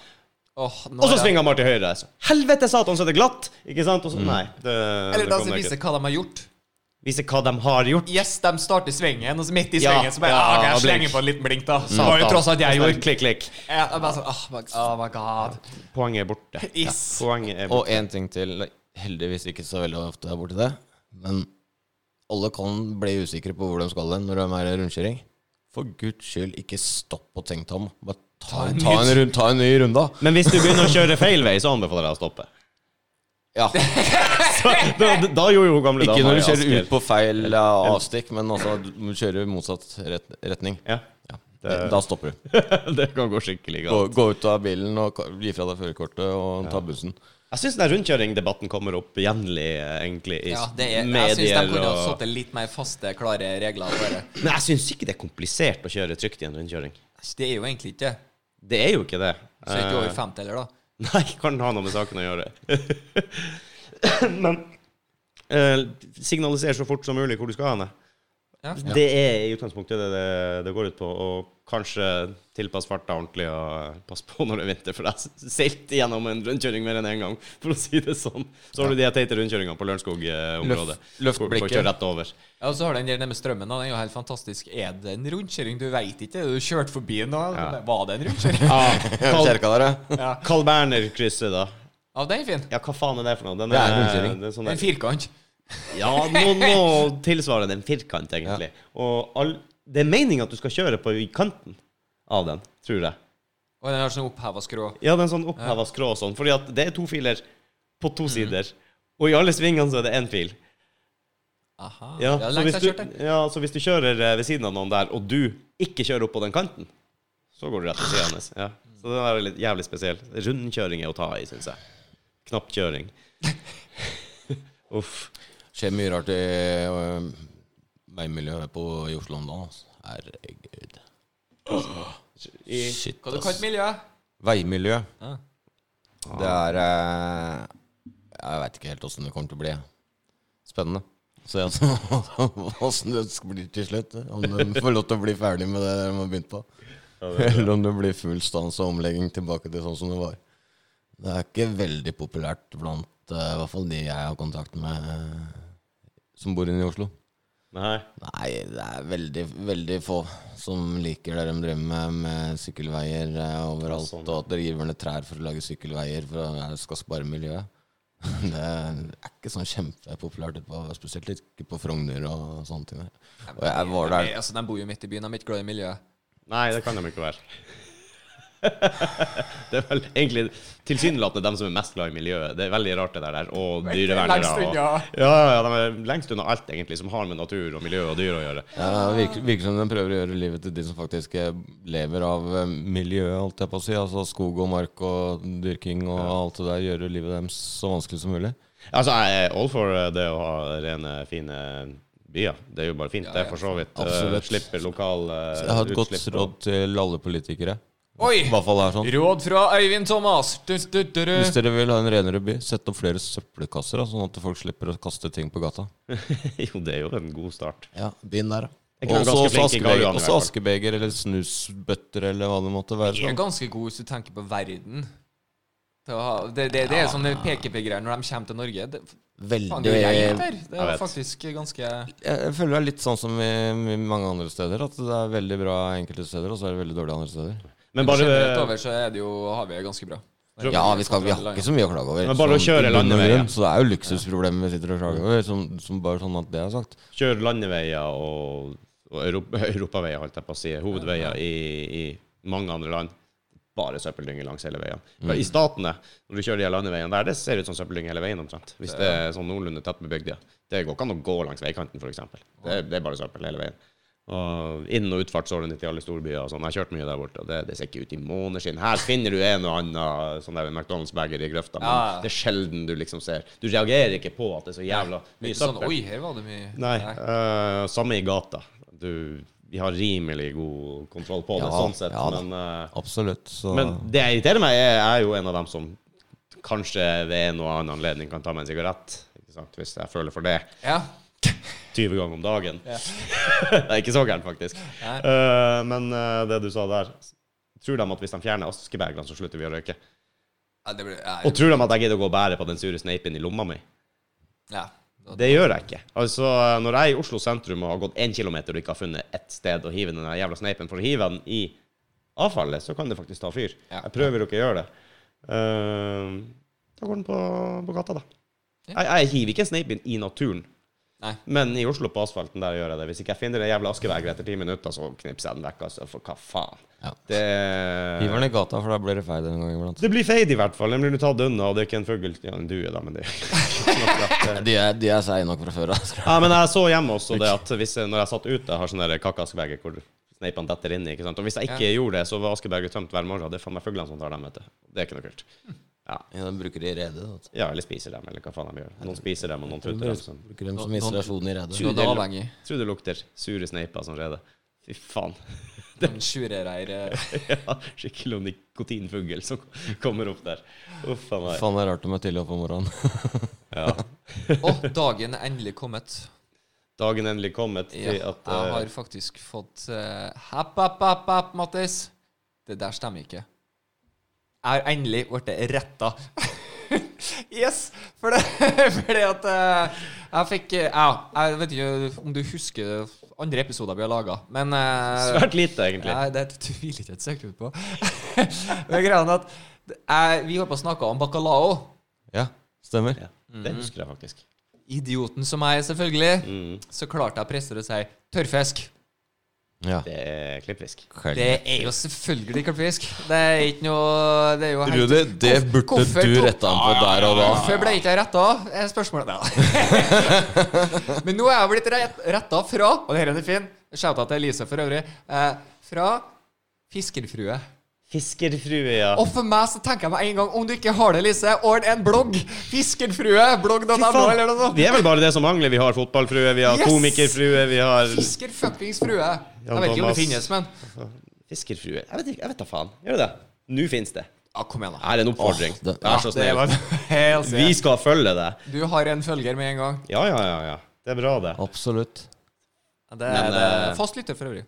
Oh, Og så er svinger bare til høyre. Helvete satan, så er det glatt! Ikke sant? Og så, nei, det, Eller da som viser hva de har gjort. Vise hva de har gjort. Yes, de starter svingen, og så midt i Ja, svingen så bare ja, ah, jeg slenge på en liten blink, da. Så var jo tross alt jeg gjorde. Klikk, klikk. Ja, bare sånn, oh, my, oh my god. Poenget er borte. Yes. Poenget er borte. Og én ting til. Heldigvis ikke så veldig ofte jeg er borti det. Men alle kan bli usikre på hvor de skal hen når de er i rundkjøring. For guds skyld, ikke stopp og tenk deg om. Bare ta, en ta, ny- en, ta en ny runde. Men hvis du begynner å kjøre feil vei, så anbefaler jeg å stoppe. Ja. Da, da gjorde jo gamle Ikke når du kjører ut på feil avstikk, men altså du kjører i motsatt ret, retning. Ja, Ja. Det- Da stopper du. det kan gå skikkelig Gå, galt. gå ut av bilen og gi fra deg førerkortet og ta bussen. Jeg syns rundkjøringdebatten kommer opp jevnlig, eh, egentlig, i Ja, det er, jeg syns de kunne og satt litt mer faste, klare regler for det. Men jeg syns ikke det er komplisert å kjøre trygt i en rundkjøring. Det er jo egentlig ikke det. Det er jo ikke det. Så er ikke over Eh, 50 heller, da. Nei, kan ha noe med saken å gjøre. Men eh, signaliser så fort som mulig hvor du skal hen. Ja. Det er i utgangspunktet det det, det går ut på. Og kanskje tilpass farta ordentlig og passe på når det er vinter. For jeg har seilt gjennom en rundkjøring mer enn én gang, for å si det sånn. Så har du de teite rundkjøringene på Lørenskog-området. Løft- løft blikket. Kjøre rett over. Ja, og så har den der med strømmen. da, Den er jo helt fantastisk. Er det en rundkjøring? Du veit ikke. Du kjørte forbi den da. Ja. Var det en rundkjøring? Ja. Carl Berner-krysset, da. Ja, den er fin. Ja, hva faen er det for noe? Den Det er rundkjøring. det er sånn En firkant. Ja, nå, nå tilsvarer det en firkant, egentlig. Og all, det er meninga at du skal kjøre på i kanten av den, tror jeg. Og den har sånn oppheva skrå. Ja, det er en sånn oppheva skrå og sånn. Fordi at det er to filer på to sider. Og i alle svingene så er det én fil. Aha. Ja, det er så, lenge hvis siden jeg du, ja, så hvis du kjører eh, ved siden av noen der, og du ikke kjører opp på den kanten, så går du rett til siden hans. Ja. Så det er litt jævlig spesiell. Rundkjøring er å ta i, syns jeg. Knappkjøring. Uff. Skjer mye rart i øh, veimiljøet på, i Oslo om dagen. Altså. Herregud. I, Shit, Hva du kaller kalt miljø? Veimiljø. Ja. Det er eh, Jeg veit ikke helt åssen det kommer til å bli. Spennende. Se åssen det blir til slutt. Om de får lov til å bli ferdig med det de har begynt på. Eller om det blir full stans og omlegging tilbake til sånn som det var. Det er ikke veldig populært blant uh, i hvert fall de jeg har kontakt med uh, som bor inne i Oslo. Nei. Nei, det er veldig, veldig få som liker det de driver med, med sykkelveier uh, overalt, sånn. og at dere river ned trær for å lage sykkelveier for å skal spare miljøet. Det er ikke sånn kjempepopulært, spesielt ikke på Frogner og sånne ting. Og jeg var der Altså, de bor jo midt i byen, de er ikke glad i miljøet. Nei, det kan de ikke være. Det er vel egentlig tilsynelatende dem som er mest glad i miljøet. Det er veldig rart, det der. Og dyrevernere. Lengst og- unna. Ja, ja, de er lengst unna alt egentlig som har med natur og miljø og dyr å gjøre. ja, det virker, virker som de prøver å gjøre livet til de som faktisk eh, lever av eh, miljøet, holdt jeg på å si. Altså skog og mark og dyrking og alt det der. Gjøre livet deres så vanskelig som mulig. Altså, jeg er all for det å ha rene, fine byer. Det er jo bare fint, Ja, det, for så vidt. Absolutt. Slipper lokal uh, jeg har et godt råd til alle politikere. Oi! Sånn. Råd fra Øyvind Thomas. Du, du, du, du. Hvis dere vil ha en renere by, sett opp flere søppelkasser, da, sånn at folk slipper å kaste ting på gata. jo, det er jo en god start. Ja, begynn der, da. Og så askebeger, eller snusbøtter eller hva det måtte være. De er Sånn. ganske gode hvis du tenker på verden. Det, det, det er sånne PKP-greier når de kommer til Norge. Det, faen, det er Veldig. Det er faktisk ganske jeg føler det er litt sånn som i, i mange andre steder. At det er veldig bra enkelte steder, og så er det veldig dårlig andre steder. Men bare, Generelt over så er det jo, har vi det ganske bra. Ja, vi, skal, vi har ikke så mye å klage over. Men bare å kjøre landeveien. Så det er jo luksusproblemet vi sitter og klager over, som, som bare sånn at det er sagt. kjør landeveier og, og Europa, europaveier, holdt jeg på å si, hovedveier i, i mange andre land. Bare søppeldynge langs hele veien. Mm. I statene, når du kjører de landeveiene der, det ser ut som søppeldynge hele veien omtrent. Hvis det er sånn noenlunde tett bebygd. Ja. Det går ikke an å gå langs veikanten, f.eks. Det, det er bare søppel hele veien. Og inn- og utfartsårene til alle storbyer og sånn. Jeg har kjørt mye der borte, og det, det ser ikke ut i måneskinn. Her finner du en og annen sånn der McDonald's-bager i grøfta, men Ja. det er sjelden du liksom ser Du reagerer ikke på at det er så jævla mye Ikke sånn. Oi, her var det mye Nei. Uh, samme i gata. Du, vi har rimelig god kontroll på det, Ja, sånn sett. ja men, uh, Absolutt. Så men det jeg irriterer meg, er, er jo en av dem som kanskje ved en og annen anledning kan ta meg en sigarett. Ikke sant? Hvis jeg føler for det. Ja. 20 ganger om dagen. Ja. det er ikke så gærent, faktisk. Eh, men uh, det du sa der Tror de at hvis de fjerner askebegrene, så slutter vi å røyke? Ja, det blir, ja, Og tror de at jeg gidder å gå og bære på den sure sneipen i lomma mi? ja. Det gjør jeg ikke. Altså, Når jeg er i Oslo sentrum og har gått én kilometer og ikke har funnet ett sted å hive den jævla sneipen for å hive den i avfallet, så kan det faktisk ta fyr. Ja. Jeg prøver jo ikke å gjøre det. Uh, da går den på, på gata, da. Ja. Jeg, jeg hiver ikke en sneip i naturen. Nei. Men i Oslo på asfalten der gjør jeg det. Hvis ikke jeg finner det jævla askebeger etter ti minutter, så knipser jeg den vekk. Altså, for hva faen? Ja. Det, hiver den i gata, for da blir det feil en gang iblant. det blir feid i hvert fall. Den blir tatt unna, og det er ikke en fugl. Ja, en due, da, men det De er, de er seige nok fra før av. Ja, men jeg så hjemme også det at hvis når jeg satt ute, har sånne kakkeaskebeger hvor sneipene detter inni. ikke sant? Og hvis jeg ikke gjorde det, så var askebeget tømt hver morgen. Det er faen meg fuglene som tar dem, vet du. Det er ikke noe kult. Ja. Ja, de bruker det i redet. ja, eller spiser dem, eller hva faen de gjør. Noen spiser dem, og noen trutter dem. Som. Bruker dem som isolasjon i redet. Tror. Tror det lukter sure sneiper som rede. Fy faen. Den sure eh, ja, skikkelig nikotinfugl som kommer opp der. Uff a meg. Faen, det er rart de er tidlig oppe om morgenen. Ja. Å, dagen er endelig kommet. Dagen er endelig kommet Ja, til at jeg eh, har faktisk fått uh, Happ, happ, happ, happ, Mattis. Det der stemmer ikke. Jeg har endelig blitt retta. yes! For det, fordi at eh, jeg fikk eh, Ja, jeg vet ikke om du husker andre episoder vi har laga, men eh, Svært lite, egentlig. Nei, det tviler ikke et sekund på. Men greia er at jeg, vi holdt på å snakke om bacalao. Ja, stemmer. Ja, det husker jeg faktisk. Idioten som jeg er, selvfølgelig. Mm. Så klarte jeg å presse det og si tørrfisk. Ja. Det er klippfisk. Det er jo selvfølgelig klippfisk. Det er ikke noe Det er jo helt Rudi, det burde hvorfor du retta han på der og da. Hvorfor ble ikke jeg retta? Er spørsmålet. Men nå er jeg blitt rett- retta fra Og dette er fin. Shout-out til Elise for øvrig. Eh, fra fiskerfrue. Fiskerfrue, ja. Og for meg så tenker jeg meg en gang Om du ikke har det, Lise, ordn en blogg. Fiskerfrue. Blogg.no eller noe sånt. Vi er vel bare det som mangler. Vi har fotballfrue, vi har Yes! komikerfrue, vi har Fisker frue. Jeg vet ikke om det finnes, men Fiskerfrue. Jeg vet ikke, jeg vet da faen. Gjør det det? Nå fins det. Ja, kom igjen, da. Her er en oppfordring. Åh, det- Vær så snill. var helt Vi skal følge det. Du har en følger med en gang. Ja, ja, ja. ja. Det er bra, det. Absolutt. Det er Men, det. er fast lytter for øvrig.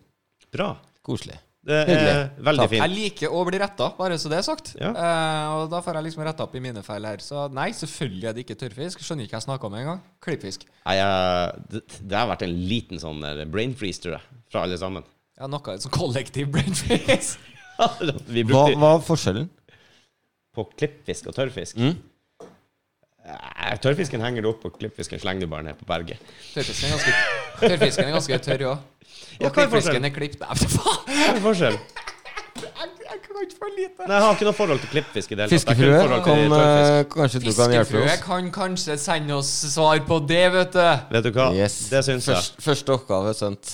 Bra. Koselig. Det er Hyggelig. veldig fint. Jeg liker å bli retta, bare så det er sagt. Ja. Eh, og da får jeg liksom retta opp i mine feil her. Så nei, selvfølgelig er det ikke tørrfisk. Skjønner ikke hva jeg snakka om engang. Klippfisk. Nei, jeg- det, det har vært en liten sånn der brain freeze, tror jeg, fra alle sammen. Ja, noe sånn kollektiv brain freeze. Vi Hva, hva er forskjellen? på klippfisk og tørrfisk. Mm? Eh, Tørrfisken henger du opp, og klippfisken slenger du bare ned på berget. Tørrfisken er ganske, tørrfisken er ganske tørr òg. Ja, Og er klippfisken er klippet Nei! Hva er forskjell? Jeg, kan ikke for lite. Nei, jeg har ikke noe forhold til klippfisk i det. Fiskefrue? Kan, eh, kanskje du kan hjelpe Fiskefrue oss? kan kanskje sende oss svar på det, vet du. Vet du hva? Yes. Det syns jeg. Først, første oppgave sendt.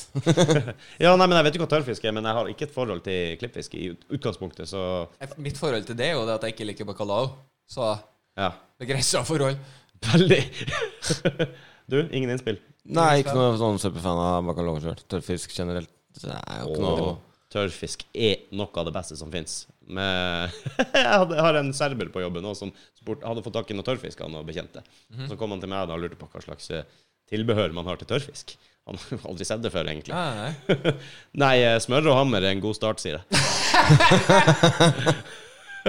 Ja, nei, men Jeg vet jo hva tørrfisk er, men jeg har ikke et forhold til klippfisk i utgangspunktet, så Mitt forhold til det er jo det at jeg ikke liker bacalao. Så ja. begrensa forhold. Veldig. Du, ingen innspill? Nei, ikke noe sånn superfan av sjøl. Tørrfisk generelt. Det er jo ikke noe tørrfisk er noe av det beste som fins. jeg, har en serber på jobben også, som spurt, hadde fått tak i noe tørrfisk av noen bekjente. Så kom han til meg da og lurte på hva slags eh, tilbehør man har til tørrfisk. Han har aldri sett det før, egentlig. Nei, nei. Nei, eh, smør og hammer er en god start, sier jeg.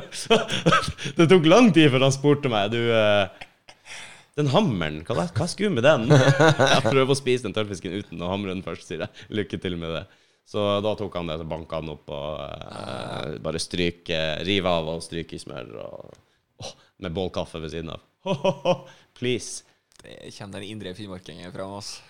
det tok lang tid før han spurte meg. Du, eh, den hammeren, hva, hva skulle du med den? Jeg prøver å spise den tørrfisken uten å hamre den først, sier jeg. Lykke til med det. Så da tok han det, så banka han opp og eh, bare stryke, rive av og stryke i smør. Og, oh, med bålkaffe ved siden av. Please. Det kommer den indre finnmarkingen fra Altså.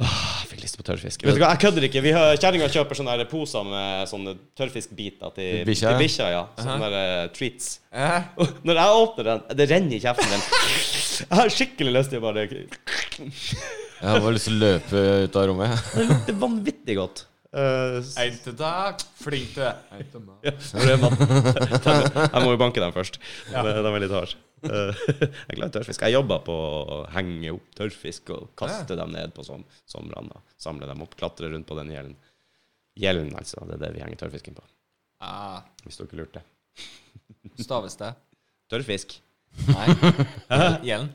Jeg fikk lyst på tørrfisk. Vet du hva, jeg kødder ikke. Vi har- Kjerringa kjøper sånne der poser med sånne tørrfiskbiter til Til bikkja, til ja. bikkja. Ja. Sånne der, eh, treats. Eh? Og når jeg åpner den, det renner i kjeften min. Jeg har skikkelig lyst til å bare Det Jeg har bare lyst til å løpe ut av rommet. lukter vanvittig godt. Uh, En til deg, flink til deg. En til meg. ja, er? Jeg må jo banke dem først. De de er litt harde. Eh, jeg er glad i tørrfisk. Jeg jobber på å henge opp tørrfisk og kaste dem ned på som, somrene. Samle dem opp, klatre rundt på den gjelden. Gjelden, altså. Det er det vi henger tørrfisken på. Ah, Hvis dere lurte. staves det? Tørrfisk. Nei. Gjelden?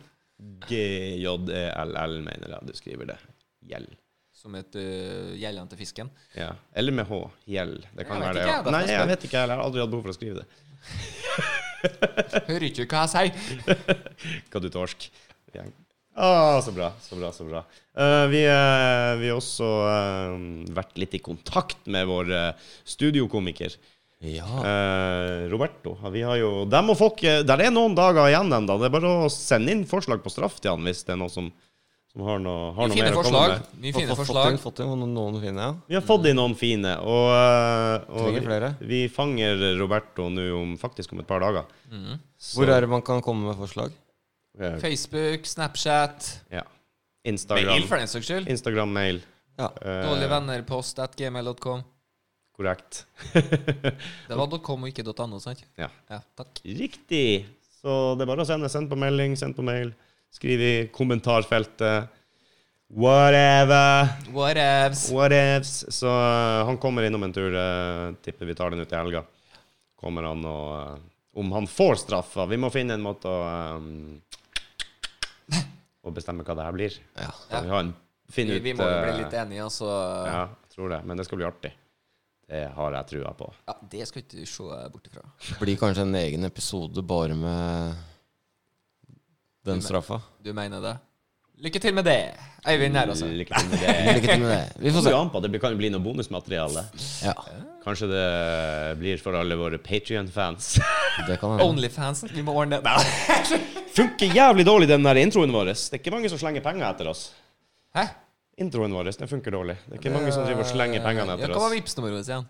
G-j-e-l-l, mener jeg du skriver det. Gjeld. Som et uh, gjeldende til fisken. Ja. Eller med H. Gjeld. Det kan Jeg være det. ikke, Ja. Nei, jeg. vet ikke. Jeg har aldri hatt behov for å skrive det. Hører ikke hva jeg sier. Hva du torsk. Ja. Ah, så bra, så bra, så bra. Uh, vi har vi har også uh, vært litt i kontakt med vår studiokomiker. Ja. Roberto. Vi har jo Dem og folk Der er noen dager igjen ennå. Det er bare å sende inn forslag på straff til han hvis det er noen som, som har noe, har noe mer forslag. å komme med. Mye Fått- fine fått forslag. inn- Fått inn noen, noen fine, ja. Vi har fått inn noen fine, og, eh, og flere. Vi, vi fanger Roberto nå om, faktisk om et par dager. Mm. Hvor er det man kan komme med forslag? eh, Facebook, Snapchat, Ja. Instagram. mail for den saks skyld. Instagram, mail. Ja. Eh, Dårligvennerpost at gmail.com. Korrekt. Det var .com og ikke .no, sant? Ja. Ja, takk. Riktig. Så det er bare å sende. Send på melding, send på mail. Skriv i kommentarfeltet. Whatever. Whatevs. Whatevs. Så eh, han kommer innom en tur. eh, tipper vi tar den ut i helga. Kommer han og eh, Om han får straffa. Vi må finne en måte å um, Å bestemme hva det her blir. Ja. Vi, har en, Vi, ut vi må jo bli litt enige, altså. Ja, jeg tror det. Men det skal bli artig. Det har jeg trua på. Ja, det skal ikke du se bort ifra. Blir kanskje en egen episode bare med den straffa. Du mener det? Lykke til med det, Eivind her, altså. Lykke til med det. Lykke til med det. Vi får se. an på. Det kan jo bli noe bonusmateriale. Ja, Kanskje det blir for alle våre Patrion-fans. det. Onlyfansen. Vi må ordne det. Nei. Funker jævlig dårlig, den der introen vår. Det er ikke mange som slenger penger etter oss. Hæ? Introen vår den funker dårlig. Det er ikke mange som driver og slenger pengene Ja, etter Hva var oss. Vipps-nummeret vårt igjen?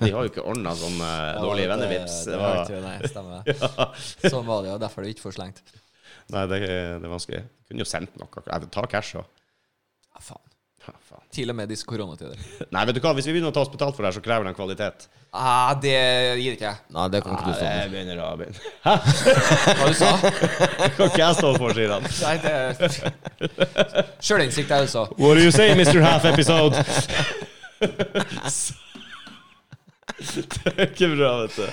De har jo ikke ordna sånne dårlige vennevips. Det Det var var, ikke det, stemmer. Sånn var det, og derfor er det ikke for slengt. Nei, det er, det er vanskelig. Kunne jo sendt noe. Jeg tar cash òg. Ja, faen. Ja, faen. Til og med disse koronatider. Nei, vet du hva, hvis vi begynner å ta oss betalt for det her, så krever det en kvalitet. Ah, det gir ikke jeg. Nei, det kan ikke du stå det Jeg begynner å begynne. Hva du sa Det kan ikke jeg stå for, sier han. Nei, det Sjølinnsikt er også. What do you say, Mr. Half Episode? det er ikke bra, vet du.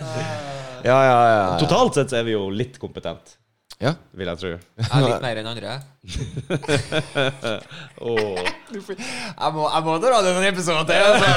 Ja, ja, ja. ja. Totalt sett så er vi jo litt kompetent. Ja. vil jeg tro. Jeg er litt mer enn andre. Åh. Jeg må, jeg må dra det noen episoder til. altså.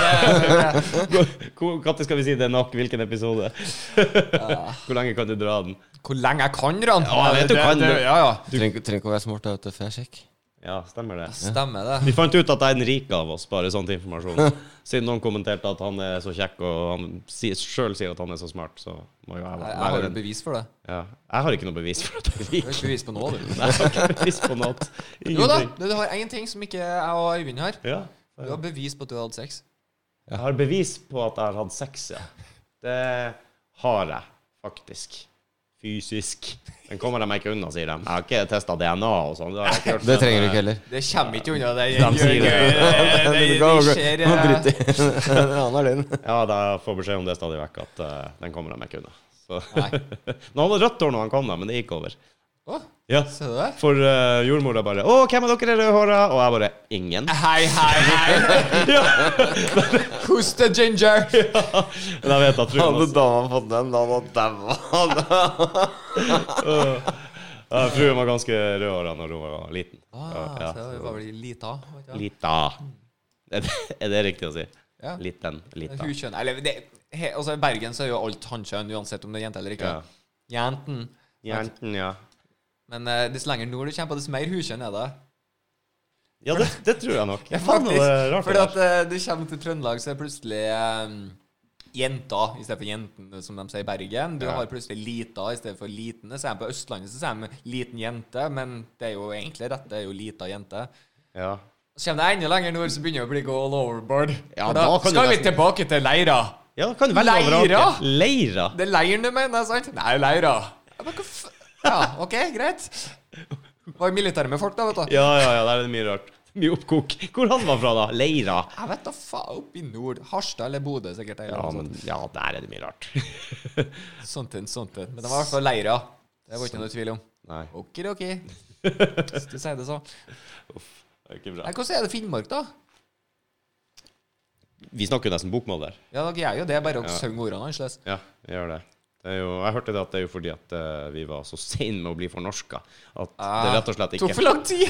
Når skal vi si det er nok? Hvilken episode? Hvor lenge kan du dra den? Hvor lenge jeg kan dra den? Ja, jeg vet du kan det- det. Ja, ja. Trenger trenger ikke å være smart da, før jeg sjekker. Ja, stemmer det. Stemmer det. Vi fant ut at jeg er den rike av oss, bare sånn til informasjon. Siden noen kommenterte at han er så kjekk, og han sjøl sier at han er så smart, så må jo jeg være jeg har jo bevis for det. Ja. Jeg har ikke noe bevis for at jeg er Du har ikke bevis på noe, du. Nei, jeg har ikke bevis på noe. Jo da, du har én ting som ikke jeg og Øyvind har. Ja. Du har bevis på at du har hatt sex. Jeg har bevis på at jeg har hatt sex, ja. Det har jeg faktisk. Fysisk. Den kommer de meg ikke unna, sier de. Jeg har ikke testa DNA og sånn. Det. Det trenger du ikke heller. Det kommer ikke unna det. De sier det. Det, det, det din. Ja, da får beskjed om det stadig vekk, at uh, den kommer de ikke unna. Så. Nei. Nå hadde rødt hår når han kom, da, men det gikk over. Å, Ja. For uh, jordmora bare 'Å, hvem av dere er rødhåra?' Og jeg bare 'Ingen'. Hei, hei, hei. ja. Who's the ginger? Men jeg vet at Hadde dama fått den, da hadde daua. ja, Fruen var ganske rødhåra når hun var liten. Ah, Ja, så det var vel lita? Lita. Er det, er det riktig å si? Ja. Liten. Lita. Huskjønn. Eller det, he, altså, I Bergen så er jo alt hannkjønn, uansett om det er jente eller ikke. Ja. Jenten. Jenten, ja. Men uh, dess lenger nord du kommer dess mer hukjønn er det. Ja, det, det tror jeg nok. Ja, faktisk. rart. Fordi at uh, du kommer til Trøndelag, så er det plutselig um, jenta i stedet for jenten, som de sier i Bergen. Du Ja. har plutselig lita i stedet for liten. Så er de på Østlandet så sier de liten jente, men det er jo egentlig rett, det er jo lita jente. Ja. Så kommer det enda lenger nord, så begynner det å bli all overboard. Ja, da, da skal vi tilbake til leira. ja, kan du velge. Leira? Leira? Det er leiren du mener, sant? Nei, leira. Ja, men hva. Ja, OK, greit. Var i militæret med folk, da, vet du. Ja, ja, ja, der er det mye rart. Mye oppkok. Hvor han var fra, da? Leira? Jeg vet da faen, oppe i nord. Harstad eller Bodø, sikkert. Ja, men ja, der er det mye rart. sånt. En, sånt en. Men det var i hvert fall leira. Det var ikke noe tvil om. Nei, Okidoki. Hvis du sier det så. det er ikke bra. Nei, Hvordan er det Finnmark, da? Vi snakker jo nesten bokmål der. Ja, dere gjør jo det, bare å Ja. synge ordene annerledes. Ja, vi gjør det. Jo, jeg hørte det at det er jo fordi at eh, vi var så sein med å bli fornorska. At det rett og slett Tok ikke for lang tid.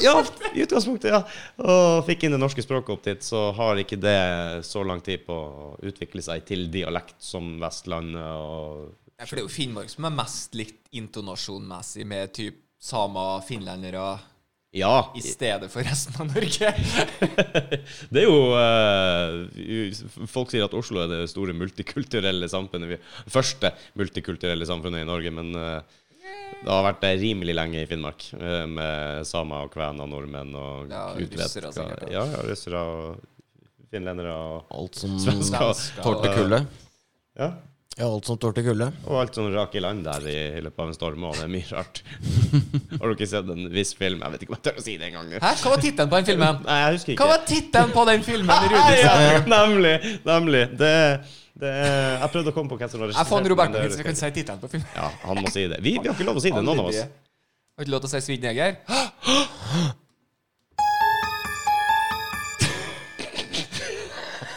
Ja, i utgangspunktet, ja. Og fikk inn det norske språket opp dit, så har ikke det så lang tid på å utvikle seg til dialekt som Vestlandet og Ja, for det er jo Finnmark som er mest likt intonasjonmessig med typ samer, finlendere Ja. i stedet for resten av Norge. Det er jo uh, Folk sier at Oslo er det store multikulturelle samfunnet. Det første multikulturelle samfunnet i Norge, men uh, det har vært det rimelig lenge i Finnmark. Uh, med samer og kvener, nordmenn og Ja, russere sikkert. Ja, ja, russere og finlendere og Alt som svensker. Svensker. tålte kulde. Ja. Ja, alt som tålte kulde. Og alt som rak i land der i, i løpet av en storm. Og det er mye rart. Har du ikke sett en viss film? Jeg vet ikke om jeg tør å si det engang. Hæ? Hva var tittelen på den filmen? Nei, jeg husker ikke. Hva var tittelen på den filmen? Nei, ja, nemlig. Nemlig. Det, det Jeg prøvde å komme på hvem som var Jeg fant regissert, Roberto det vi kan si tittelen på filmen. Ja, han må si det. Vi, vi har ikke lov å si det, noen av oss. Har ikke lov til å si 'Svidd Neger?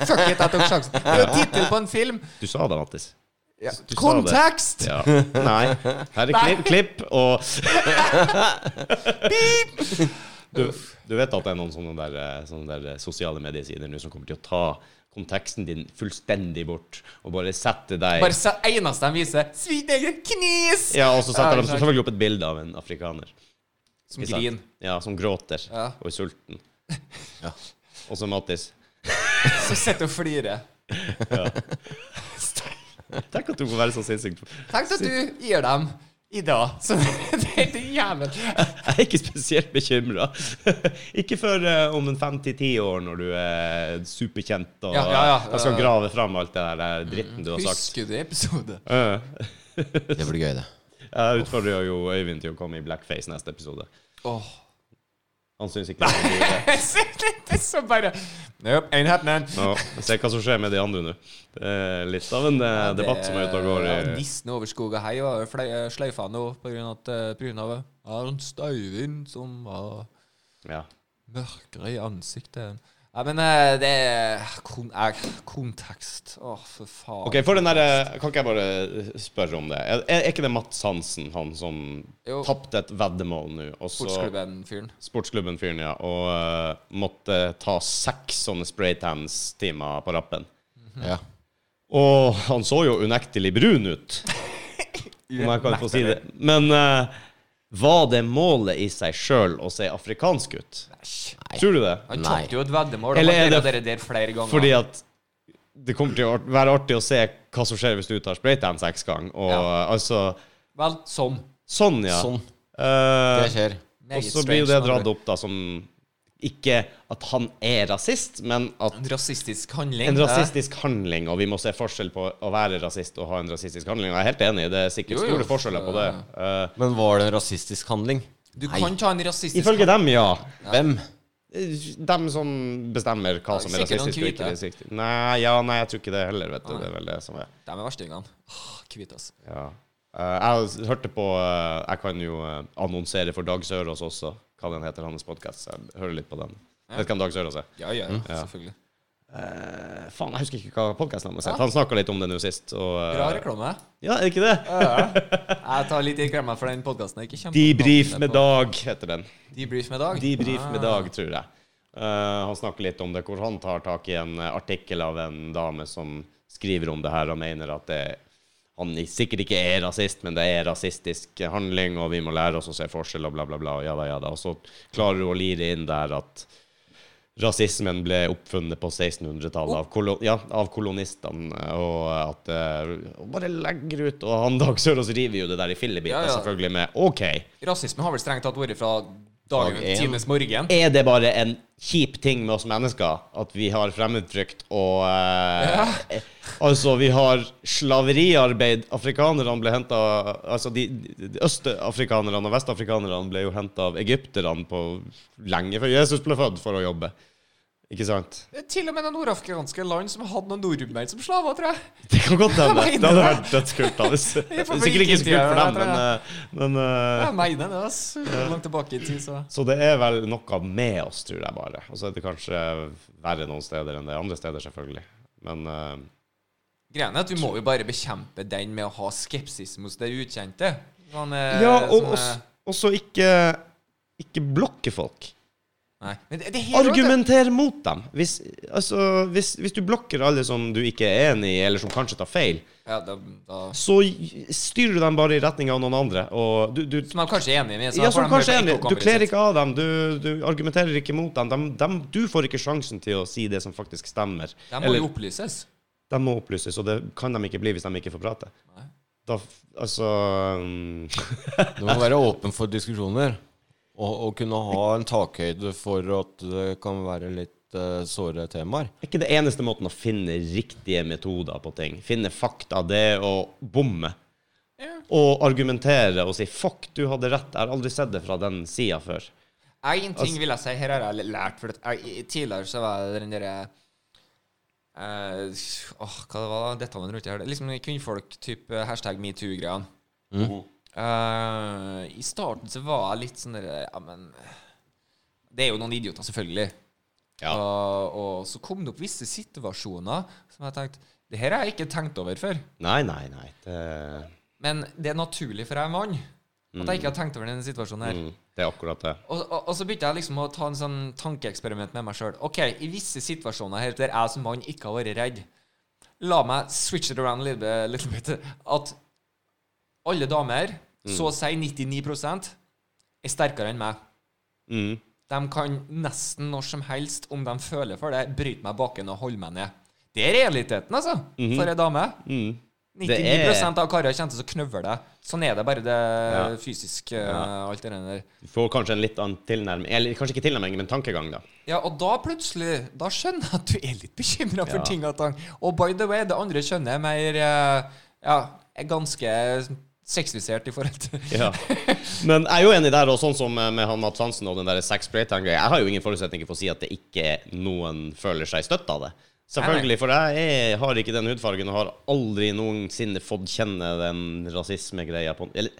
Fuck it, jeg tok sjansen. Det er jo tittel på en film. Du sa det, Mattis. Ja. Kontekst! Ja. Nei. Her er klipp, klipp og du, du vet at det er noen sånne der, eh, sånne der eh, sosiale mediesider nå som kommer til å ta konteksten din fullstendig bort og bare sette deg Bare se, eneste de viser 'Svidd egen knis! Ja, og så setter Ja, de selvfølgelig opp et bilde av en afrikaner. Som griner. grin. Ja, som gråter Ja. og er sulten. Og så Mattis. Så sitter og flirer. Tenk at du må være så sinnssykt Tenk at du gir dem i dag. Så det er helt jævel. Jeg er ikke spesielt bekymra. ikke før eh, om en fem til ti år, når du er superkjent og Ja, ja, ja. jeg skal grave fram alt det der eh, dritten du har sagt. Husker du episode? Det blir gøy, det. Jeg utfordrer jo Øyvind til å komme i blackface neste episode. Åh. Han syns ikke det er noe det er så bare Nope, ain't happening. Nå, Se hva som skjer med de andre nå. Det er litt av en ja, debatt som er ute og går i Ja, Nissen over skog og hei var fløy- sløyfa nå på grunn av at eh, Arnt Støyvind som var Ja. mørkere i ansiktet. Ja, men eh, det er kon eh, kontekst. Å, for faen. Ok, for den der, eh, Kan ikke jeg bare spørre om det? Er, er ikke det Mats Hansen, han som tapte et veddemål nå? Sportsklubben-fyren. Sportsklubben-fyren, ja. Og uh, måtte ta seks sånne spraytans-timer på rappen. Ja. Og han så jo unektelig brun ut, om jeg kan få si det. Men eh, var det målet i seg sjøl å se afrikansk ut? Nei. Tror du det? Han Nei. tapte jo et veddemål. Eller Eller er det det der flere ganger? Fordi at det kommer til å være artig å se hva som skjer hvis du tar spraytan seks ganger. Og Ja. altså Vel, sånn. Sånn, ja. Sånn. Eh, Det skjer. og Meget så blir jo strange, det med dratt opp da som ikke at han er rasist, men at En rasistisk handling. en det- rasistisk handling, og vi må se forskjell på å være rasist og ha en rasistisk handling. Jeg er helt enig, det er sikkert Jo, jo. store forskjeller på det. Uh, Men var det en rasistisk handling? Du Nei. kan ta en rasistisk ifølge dem, ja. Hvem? Dem som bestemmer hva Ja, som er rasistisk og ikke rasistisk. Nei, ja, nei, jeg tror ikke det heller, vet du. Det er vel det som er. De er verstingene. Hvite, altså. Ja. Eh, jeg hørte på eh, Jeg kan jo eh, annonsere for Dag Sørås også, hva den heter, hans podkast. Jeg hører litt på den. Ja. Vet du hvem Dag Sørås er? Ja, ja, Mm. Ja. selvfølgelig. Uh, faen, jeg husker ikke hva podkasten hans het. Han snakka litt om det nå sist. Og, uh, Bra reklame. Ja, er det ikke det? Jeg tar litt reklame for den podkasten. Debrief med Dag heter den. Debrief med Dag. Debrief med Ah. Dag, tror jeg. Han snakker litt om det, hvor han tar tak i en artikkel av en dame som skriver om det her og mener at det han sikkert ikke er rasist, men det er rasistisk handling, og vi må lære oss å se forskjell, og bla, bla, bla. Ja da, ja da. Og så klarer hun å lire inn der at rasismen ble oppfunnet på 1600-tallet av, kolon ja, av kolonistene, og at eh, og Bare legger ut Og han Dag Sørås river jo det der i fillebiter, Ja, ja. selvfølgelig, med OK. Rasisme har vel strengt tatt vært fra dagen Dag times morgen. Er det bare en kjip ting med oss mennesker at vi har fremmedfrykt og eh, ja. Altså, vi har slaveriarbeid. Afrikanerne ble henta Altså, de, de de østafrikanerne og vestafrikanerne ble jo henta av egypterne på lenge før Jesus ble født, for å jobbe. Ikke sant? Til og med noen nordafrikanske land som hadde noen nordmenn som slaver, tror jeg. Det kan godt hende. Det hadde vært dødskult. er sikkert ikke så kult for dem, men, eh, men uh, Jeg mener det, Altså. Langt tilbake i tid, så Så det er vel noe med oss, tror jeg bare. Og så er det kanskje verre noen steder enn det andre steder, selvfølgelig. Men uh, Greia er at vi må jo bare bekjempe den med å ha skepsis hos det ukjente. Sånn, eh, Ja, og sånn, også, også ikke, ikke blokke folk. Argumenter mot dem. Hvis, altså, hvis, hvis du blokker alle som du ikke er enig i, eller som kanskje tar feil, Ja, da, da. så styrer du dem bare i retning av noen andre. Og du, du, Som de kanskje er enig i. ja, som kanskje er enig. Du kler ikke av dem. Du, du argumenterer ikke mot dem. Dem- dem- du får ikke sjansen til å si det som faktisk stemmer. De må Eller- jo opplyses. De må opplyses, og det kan de ikke bli hvis de ikke får prate. Nei. Da, altså mm, Du må være åpen for diskusjoner. Og, og kunne ha en takhøyde for at det kan være litt uh, såre temaer. er ikke det eneste måten å finne riktige metoder på ting. Finne fakta, det å bomme. Ja. Og argumentere og si 'fuck, du hadde rett', jeg har aldri sett det fra den sida før. En ting Altså- vil jeg si, her har jeg lært For at jeg, tidligere så var det den derre Uh, Åh, hva det var? Detaljene rundt det her. Liksom kvinnfolk, type hashtag metoo-greiene. Eh, I starten så var jeg litt sånn der, Ja, men Det er jo noen idioter, selvfølgelig. Ja. Og, og så kom det opp visse situasjoner som jeg tenkte Det her har jeg ikke tenkt over før. Nei, nei, nei. Det, Men det er naturlig for jeg er mann at jeg ikke har tenkt over denne situasjonen her. mm, det er akkurat det. Og, og, og så begynte jeg liksom å ta en sånn tankeeksperiment med meg sjøl. OK, i visse situasjoner her der jeg som mann ikke har vært redd, la meg switch it around a little, bit- little bit. At alle damer, så å si 99 er sterkere enn meg. Mm. De kan nesten når som helst, om de føler for det, bryte meg baken og holde meg ned. Det er realiteten, altså, for ei dame. Mm. 99 Det er- av karer kommer til å knøvle deg. Sånn er det bare det Ja. fysiske, alt det der. Du får kanskje en litt annen tilnærming Eller kanskje ikke tilnærming, men tankegang, da. Ja, og da plutselig Da skjønner jeg at du er litt bekymra for Ja. ting og tang. Og by the way, det andre kjønnet er mer eh, Ja, er ganske sexifisert i forhold til Ja. Men jeg er jo enig der, og sånn som med med han Mats Hansen og den der sex greia Jeg har jo ingen forutsetninger for å si at det ikke noen føler seg støtt av det. Selvfølgelig, for jeg har ikke den hudfargen og har aldri noensinne fått kjenne den rasismegreia på Eller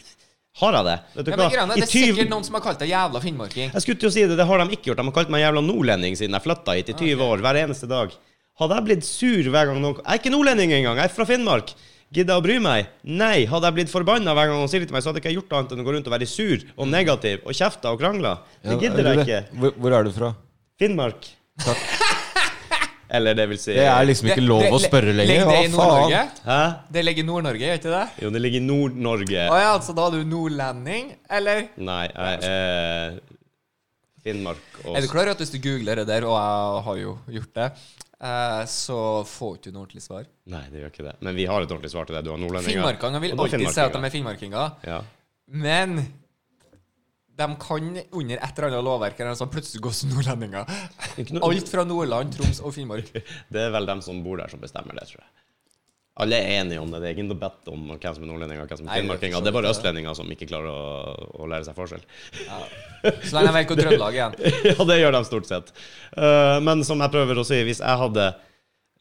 Har jeg det? Vet du Ja, hva? det er 20 sikkert noen som har kalt deg jævla finnmarking. Jeg skulle til å si det, det har de ikke gjort. De har kalt meg jævla nordlending siden jeg flytta hit i 20 år, hver eneste dag. Hadde jeg blitt sur hver gang noen Jeg er ikke nordlending engang, jeg er fra Finnmark. Gidder jeg å bry meg? Nei. Hadde jeg blitt forbanna hver gang han sier det til meg, så hadde jeg ikke gjort annet enn å gå rundt og være sur og negativ og kjefta og krangla. Det gidder jeg ikke. Hvor, hvor er du fra? Finnmark. Eller det vil si Det er liksom ikke Det- lov det- å spørre lenger. Legg det i Nord-Norge? Hæ? Det ligger i Nord-Norge, gjør ikke det? Jo, det ligger i Nord-Norge. Å ja, altså da er du nordlending, eller? Nei, jeg er Finnmark og Er du klar over at hvis du googler det der, og jeg har jo gjort det, eh, så får ikke du noe ordentlig svar? Nei, det gjør ikke det. Men vi har et ordentlig svar til det. Du har nordlendinger. Finnmarkingene vil Og du alltid si at de er finnmarkinger, Ja. men de kan under et eller annet lovverk eller noe sånt plutselig gå som nordlendinger. Ikke noe- Alt fra Nordland, Troms og Finnmark. Det er vel dem som bor der, som bestemmer det, tror jeg. Alle er enige om det. Det er ingen debatt om hvem som er nordlendinger og hvem som er Nei, det er bare østlendinger som ikke klarer å, å lære seg forskjell. Så lenge jeg vet hvor Trøndelag er igjen. ja, det gjør de stort sett. Uh, men som jeg prøver å si, hvis jeg hadde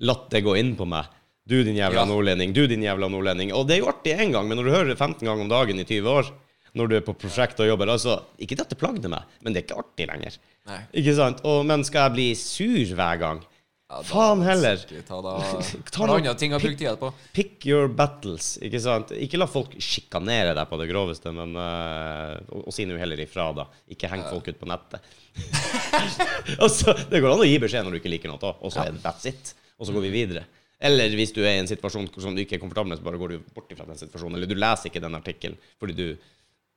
latt det gå inn på meg Du, din jævla Ja. nordlending. Du, din jævla nordlending. Og det er jo artig én gang, men når du hører det 15 ganger om dagen i 20 år, når du er på prosjekt og jobber altså, Ikke at det plagde meg, men det er ikke artig lenger. Nei. Ikke sant? Og, men skal jeg bli sur hver gang? Ja, Faen heller. Ta da Ta noe- ting å bruke tida på? Pick your battles, ikke sant? Ikke la folk sjikanere deg på det groveste, men uh, og, og si nå heller ifra, da. Ikke heng folk ut på nettet. altså, det går an å gi beskjed når du ikke liker noe, og så er det that's it. Og så går vi videre. Eller hvis du er i en situasjon som du ikke er komfortabel med, så bare går du bort fra den situasjonen. Eller du leser ikke den artikkelen fordi du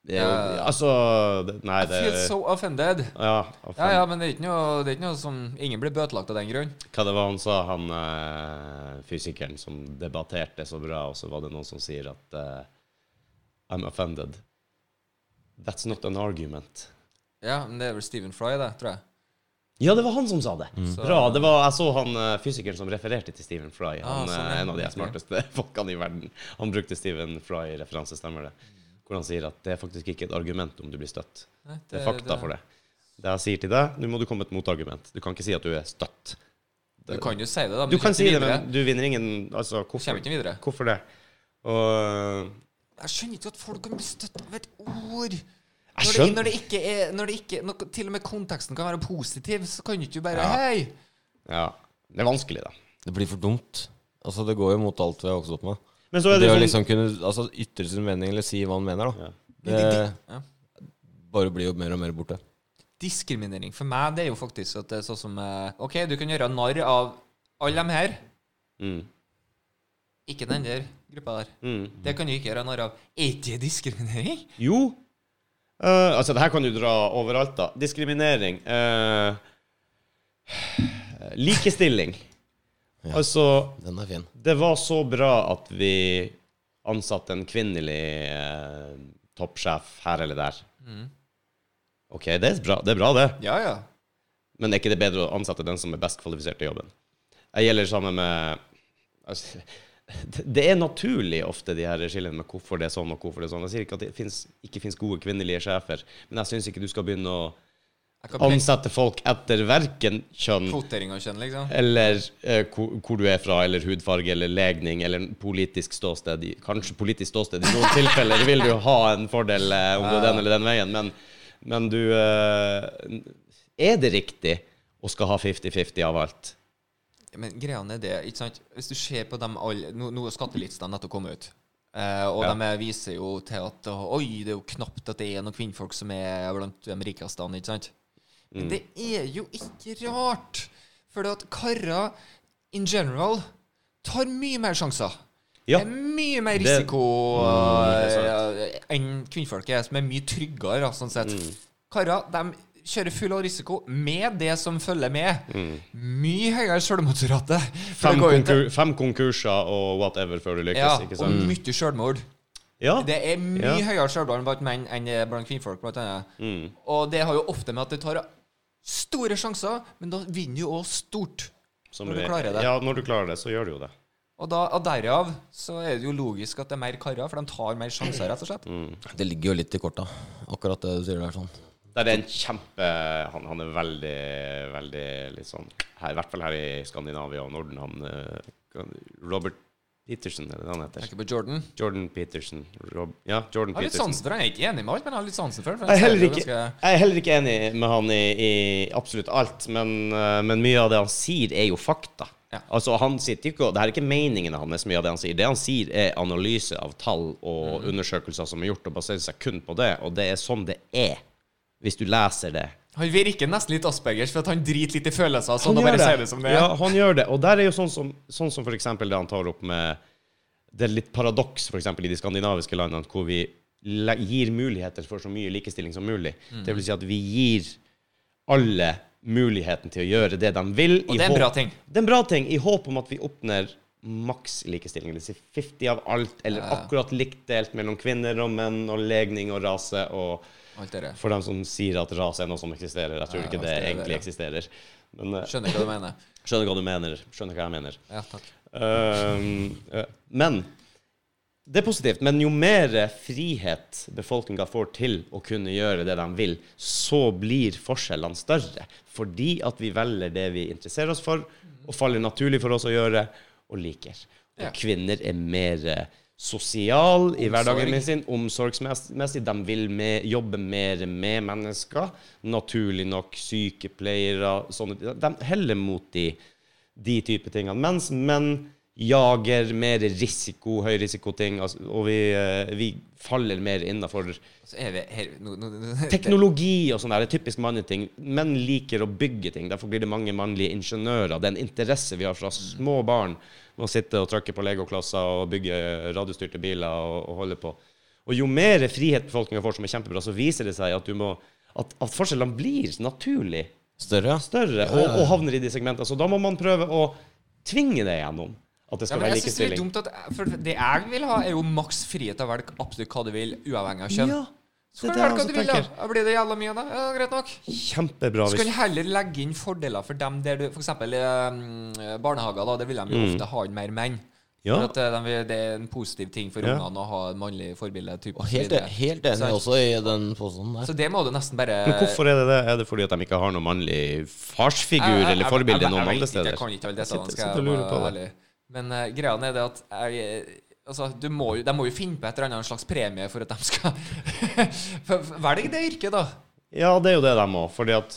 jo, Ja. Altså det- I feel so offended. ja, Ja, ja, men det er ikke noe, det er ikke noe som Ingen blir bøtelagt av den grunn. Hva det var han sa, han uh, fysikeren som debatterte så bra, og så var det noen som sier at uh, I'm offended. That's not an argument. Ja, men det er vel Stephen Fry, det, tror jeg. Ja, det var han som sa det. Mm. Bra. det var, Jeg så han eh, fysikeren som refererte til Stephen Fry. Ah, Han sånn, er ja. en av de smarteste folkene i verden. Han brukte Stephen Fry-referanse, stemmer det? Hvor han sier at det er faktisk ikke et argument om du blir støtt. Nei, Det er fakta for det. Det jeg sier til deg, nå må du komme med et motargument. Du kan ikke si at du er støtt. Du kan jo si det, da. men Du kan si det, men du vinner ingen Altså, hvorfor? ikke. Hvorfor det? Og Jeg skjønner ikke at folk kan bli støtt av et ord. Når det, når det ikke er når det ikke, når Til og med konteksten kan være positiv, så kan du ikke bare Ja. Hei! Ja. Det er vanskelig, da. Det blir for dumt. Altså, det går jo mot alt vi har vokst opp med. Men så er Det det å sånn liksom kunne altså, ytre sin mening eller si hva han mener, da. Ja. Det Ja. bare blir jo mer og mer borte. Diskriminering for meg, det er jo faktisk at det er sånn som eh, OK, du kan gjøre narr av alle dem her, mm. ikke den der gruppa der. Mm. Det kan du ikke gjøre narr av. Er ikke det diskriminering? Jo. Uh, altså, det her kan du dra overalt, da. Diskriminering. Uh, likestilling. Ja. Altså, Den er fin. det var så bra at vi ansatte en kvinnelig eh, toppsjef her eller der. Mm. OK, det er bra, det, er bra, det. Ja, ja. Men er ikke det bedre å ansette den som er best kvalifisert til jobben? Jeg gjelder sammen med altså, det- er naturlig ofte, de her skillene med hvorfor det er sånn og hvorfor det er sånn. Jeg sier ikke at det finnes, ikke finnes gode kvinnelige sjefer, men jeg syns ikke du skal begynne å Ansette folk etter verken kjønn kvotering av kjønn, liksom. eller eh, hvor, hvor du er fra, eller hudfarge, eller legning, eller politisk ståsted. I- Kanskje politisk ståsted. I noen tilfeller vil du ha en fordel eh, om du går den eller den veien, men, men du eh, Er det riktig å skal ha 50-50 av alt? Men greia er det, ikke sant Hvis du ser på dem alle Nå, nå er skattelistene nettopp kommet ut. Uh, og Ja. de er- viser jo til at Oi, det er jo knapt at det er noen kvinnfolk som er blant de rikeste, ikke sant? Men Mm. det er jo ikke rart. For at karer in general tar mye mer sjanser. Ja. Det er mye mer risiko Mm, det eh, enn kvinnfolk er, som er mye tryggere, sånn sett. Mm. Karer de kjører full av risiko med det som følger med. Mm. Mye høyere selvmordsrate. Fem, konkur fem konkurser og whatever før du lykkes, Ja, ikke og mye selvmord. Ja. Det er mye Ja. høyere selvmord blant menn enn blant kvinnfolk. Blant. Mm. Og det har jo ofte med at det tar store sjanser, men da vinner du òg stort. Som Når du klarer det. Ja, når du klarer det, så gjør du jo det. Og, da, og derav så er det jo logisk at det er mer karer, for de tar mer sjanser, rett og slett. Mm. Det ligger jo litt i korta, akkurat det du sier der. sånn Der er en kjempe Han, han er veldig, veldig litt sånn her, I hvert fall her i Skandinavia og Norden. Han, eh, Robert Peterson, er det det han heter? Tenker på Jordan. Jordan Peterson. Rob, ja, Jordan Jeg har litt sansen for han. Jeg er ikke enig med alt, men jeg har litt sansen for for Jeg jeg er heller ikke enig med han i, i absolutt alt, men, eh, men mye av det han sier, er jo fakta. Ja. Altså, han sitter ikke Det her er ikke meningen hans, mye av det han sier. Det han sier, er analyse av tall og Mm. undersøkelser som er gjort, og baserer seg kun på det. Og det er sånn det er, hvis du leser det. Han virker nesten litt Aspergers, for at han driter litt i følelser. Sånn Han gjør det som det er. Ja, han gjør det. Og der er jo sånn som, sånn som eksempel det han tar opp med Det er litt paradoks eksempel i de skandinaviske landene hvor vi gir muligheter for så mye likestilling som mulig. Mm. Det vil si at vi gir alle muligheten til å gjøre det de vil. Og det er en bra ting. Det er en bra ting, i håp om at vi oppnår maks likestilling. Det vil si 50 av alt, eller Ja. akkurat likt delt mellom kvinner og menn, og legning og rase. og det. For dem som sier at rase er noe som eksisterer. Jeg tror Ja, ikke det egentlig det, eksisterer. Men eh, Skjønner hva du mener. skjønner hva du mener. Skjønner hva jeg mener. Ja, takk. Eh, men det er positivt. Men jo mer frihet befolkninga får til å kunne gjøre det de vil, så blir forskjellene større. Fordi at vi velger det vi interesserer oss for, og faller naturlig for oss å gjøre, og liker. Og Ja. kvinner er mer eh, sosial i hverdagen min sin, omsorgsmessig. De vil med, jobbe mer med mennesker. Naturlig nok sykepleiere, sånne De heller mot de de type tingene. Mens menn jager mer risiko, høyrisikoting, altså, og vi, eh, vi faller mer innafor teknologi og sånn der. Det er typisk manneting. Menn liker å bygge ting. Derfor blir det mange mannlige ingeniører. Det er en interesse vi har fra små barn med å sitte og trykke på legoklosser og bygge radiostyrte biler og, og holde på. Og jo mer frihet befolkninga får, som er kjempebra, så viser det seg at, du må, at, at forskjellene blir naturlig Større? større og, og havner i de segmentene. Så da må man prøve å tvinge det gjennom. At det skal ja, være likestilling. det er dumt at det jeg vil ha, er jo maks frihet til å velge absolutt hva du vil, uavhengig av kjønn. Ja, Så det kan du velge hva du vil, da. Da blir det jævla mye, da. Ja, greit nok. Kjempebra Så kan du heller legge inn fordeler for dem der du F.eks. Eh, barnehager, da. Det vil de jo ofte ha inn mer menn. Mm. Ja. For at eh, de, det er en positiv ting for Ja. ungene å ha et mannlig forbilde. Typ, Og helt, helt enig også i den påstanden der. Så det må du nesten bare Men hvorfor er det det? Er det fordi at de ikke har noen mannlig farsfigur Jeg- jeg- eller forbilde noen andre steder? Jeg kan ikke alle detaljene, skal jeg være ærlig. Men uh, greia er det at jeg Altså, du må jo, De må jo finne på et eller annet slags premie for at de skal For- for- det yrket, da. Ja, det er jo det de må. Fordi at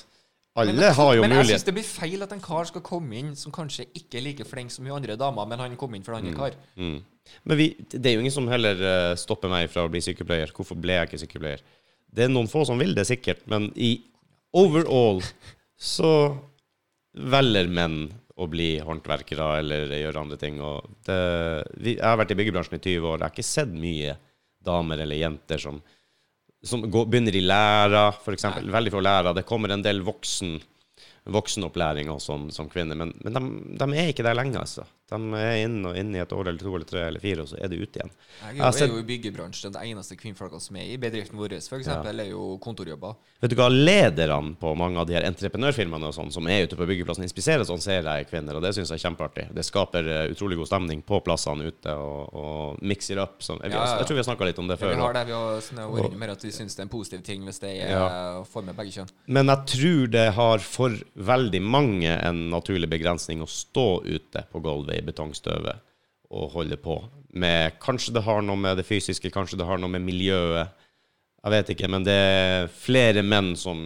alle Men- har jo men jeg mulighet syns det blir feil at en kar skal komme inn som kanskje ikke er like flink som hun andre damer, men han kom inn fordi han mm. kar. mm. Men vi, det er jo ingen som heller eh, stopper meg fra å bli sykepleier. Hvorfor ble jeg ikke sykepleier? Det er noen få som vil det, sikkert, men i overall så velger menn å bli håndverkere eller gjøre andre ting. Og det, vi, jeg har vært i byggebransjen i 20 år. Jeg har ikke sett mye damer eller jenter som, som går, begynner i læra, f.eks. Veldig få læra. Det kommer en del voksen, voksenopplæring også som, som kvinner, men, men de, de er ikke der lenge, altså. De er inne og inne i et år eller to eller tre eller fire, og så er de ute igjen. Jeg Jeg er jo i byggebransjen. Det eneste kvinnfolka som er i bedriften vår, for eksempel, er jo kontorjobber. Vet du hva, lederne på mange av de her entreprenørfirmaene og sånn, som er ute på byggeplassen, inspiserer sånn ser jeg kvinner, og det syns jeg er kjempeartig. Det skaper eh, utrolig god stemning på plassene ute, og, og mixer up. Sånn. Jeg, Ja, ja, ja. jeg tror vi har snakka litt om det Ja, før. vi har det, vi har vært inne at vi syns det er en positiv ting hvis det er får med begge kjønn. Men jeg tror det har for veldig mange en naturlig begrensning å stå ute på gulvet i betongstøvet og holde på. Med, kanskje det har noe med det fysiske, kanskje det har noe med miljøet. Jeg vet ikke, men det er flere menn som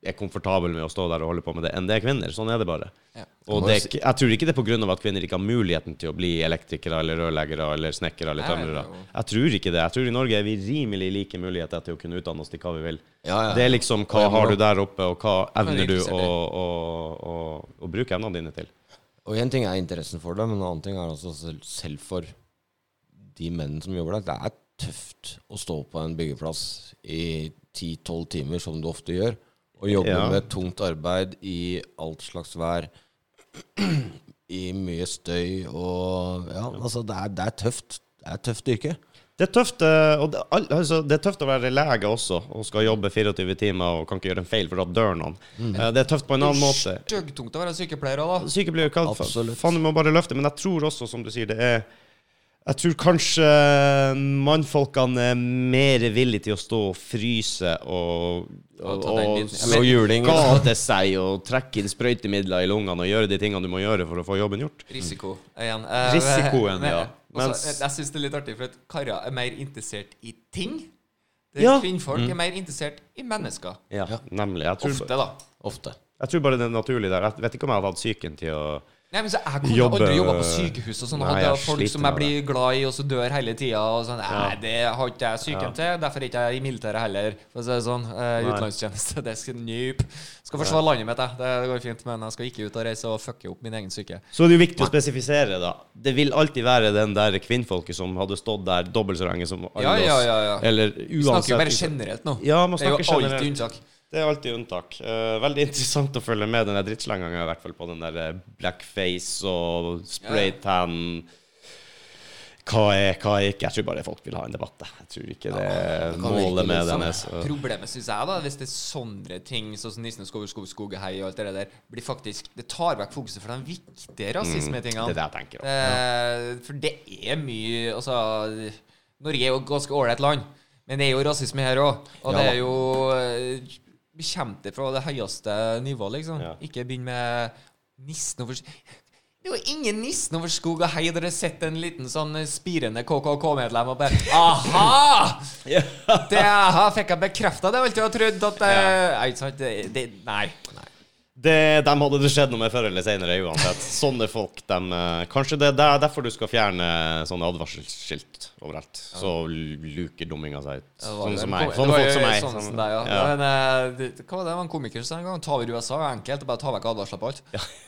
er komfortable med å stå der og holde på med det, enn det er kvinner. Sånn er det bare. Ja. Og det, jeg tror ikke det er pga. at kvinner ikke har muligheten til å bli elektrikere eller rørleggere eller snekkere eller tømrere. er Jeg tror ikke det. Jeg tror i Norge er vi rimelig like muligheter til å kunne utdanne oss til hva vi vil. Ja, ja. Det er liksom hva har du der oppe, og hva evner du å, å, å, å bruke evnene dine til. Og én ting er interessen for det, men en annen ting er også selv, selv for de mennene som jobber der. Det er tøft å stå på en byggeplass i 10-12 timer, som du ofte gjør, og jobbe Ja. med tungt arbeid i alt slags vær. I mye støy og Ja, altså, det er, det er tøft. Det er et tøft yrke. Det er tøft eh, og det, altså, det er tøft å være lege også, og skal jobbe 24 timer og kan ikke gjøre en feil, for da dør noen. Mm. Det er tøft på en annen måte. Det er Styggtungt å være sykepleier òg, da. Sykepleier hva Absolutt. Faen, du må bare løfte. Men jeg tror også, som du sier, det er Jeg tror kanskje mannfolkene er mer villige til å stå og fryse og, Og og, og. Slå juling. skade seg og trekke inn sprøytemidler i lungene og gjøre de tingene du må gjøre for å få jobben gjort. Risiko igjen. Eh, Risikoen, ja. Mens- jeg jeg syns det er litt artig, for at karer er mer interessert i ting. Ja. Kvinnfolk er mer interessert i mennesker. Ja, nemlig. Jeg tror, Ofte, da. Ofte. jeg tror bare det er naturlig der. Jeg vet ikke om jeg hadde hatt psyken til å Nei, men så Jeg kunne Jobbe- aldri jobba på sykehus og sånn. Nei, og jeg hadde folk sliter som med jeg blir glad i, og så dør hele tida. Og sånn. Nei, det har ikke jeg psyken til. Derfor er ikke jeg i militæret heller. For å si det sånn. Eh, Nei. utenlandstjeneste, det skal nyp. Skal forsvare landet mitt, jeg. Det går fint. Men jeg skal ikke ut og reise og fucke opp min egen syke. Så er det jo viktig å spesifisere, da. Det vil alltid være den der kvinnfolket som hadde stått der dobbelt så lenge som alle Ja, ja, oss. ja, ja. Eller Vi snakker jo uansett bare generelt nå. Ja, man Det er jo alltid generelt. unntak. Det er alltid unntak. Uh, veldig interessant å følge med den der drittslenginga, i hvert fall på den der eh, blackface og spraytan. Hva er, hva er ikke? Jeg tror bare folk vil ha en debatt. jeg. Tror ikke det er ja, målet med litt den. sånn. er Problemet syns jeg, da, hvis det er sånne ting sånn som Nissen skog, skog, skog, hei og alt det der, blir faktisk Det tar vekk fokuset fra de viktige rasismetingene. Mm, Det er det jeg tenker. også. Eh, for det er mye Altså, Norge er jo et ganske ålreit land, men det er jo rasisme her òg. Og Ja det er jo eh, kommer det fra det høyeste nivået, liksom. Ja. Ikke begynn med nissen over det er jo ingen nissen over skog og hei. Dere har sett en liten sånn spirende KKK-medlem og bare Aha! Det aha, fikk jeg bekrefta det jeg alltid har trodd. At det, Nei, ikke? Det, det, nei. Det, dem hadde det skjedd noe med før eller senere uansett. Sånne folk, dem eh, Kanskje det er derfor du skal fjerne sånne advarselsskilt overalt. Så luker dumminga seg ut. Sånne som meg. Sånne folk som meg. Sånn som- deg, ja. ja. Men, det, hva var det det var en komiker som sa en gang? Ta over USA er enkelt. Bare ta vekk advarsler på alt.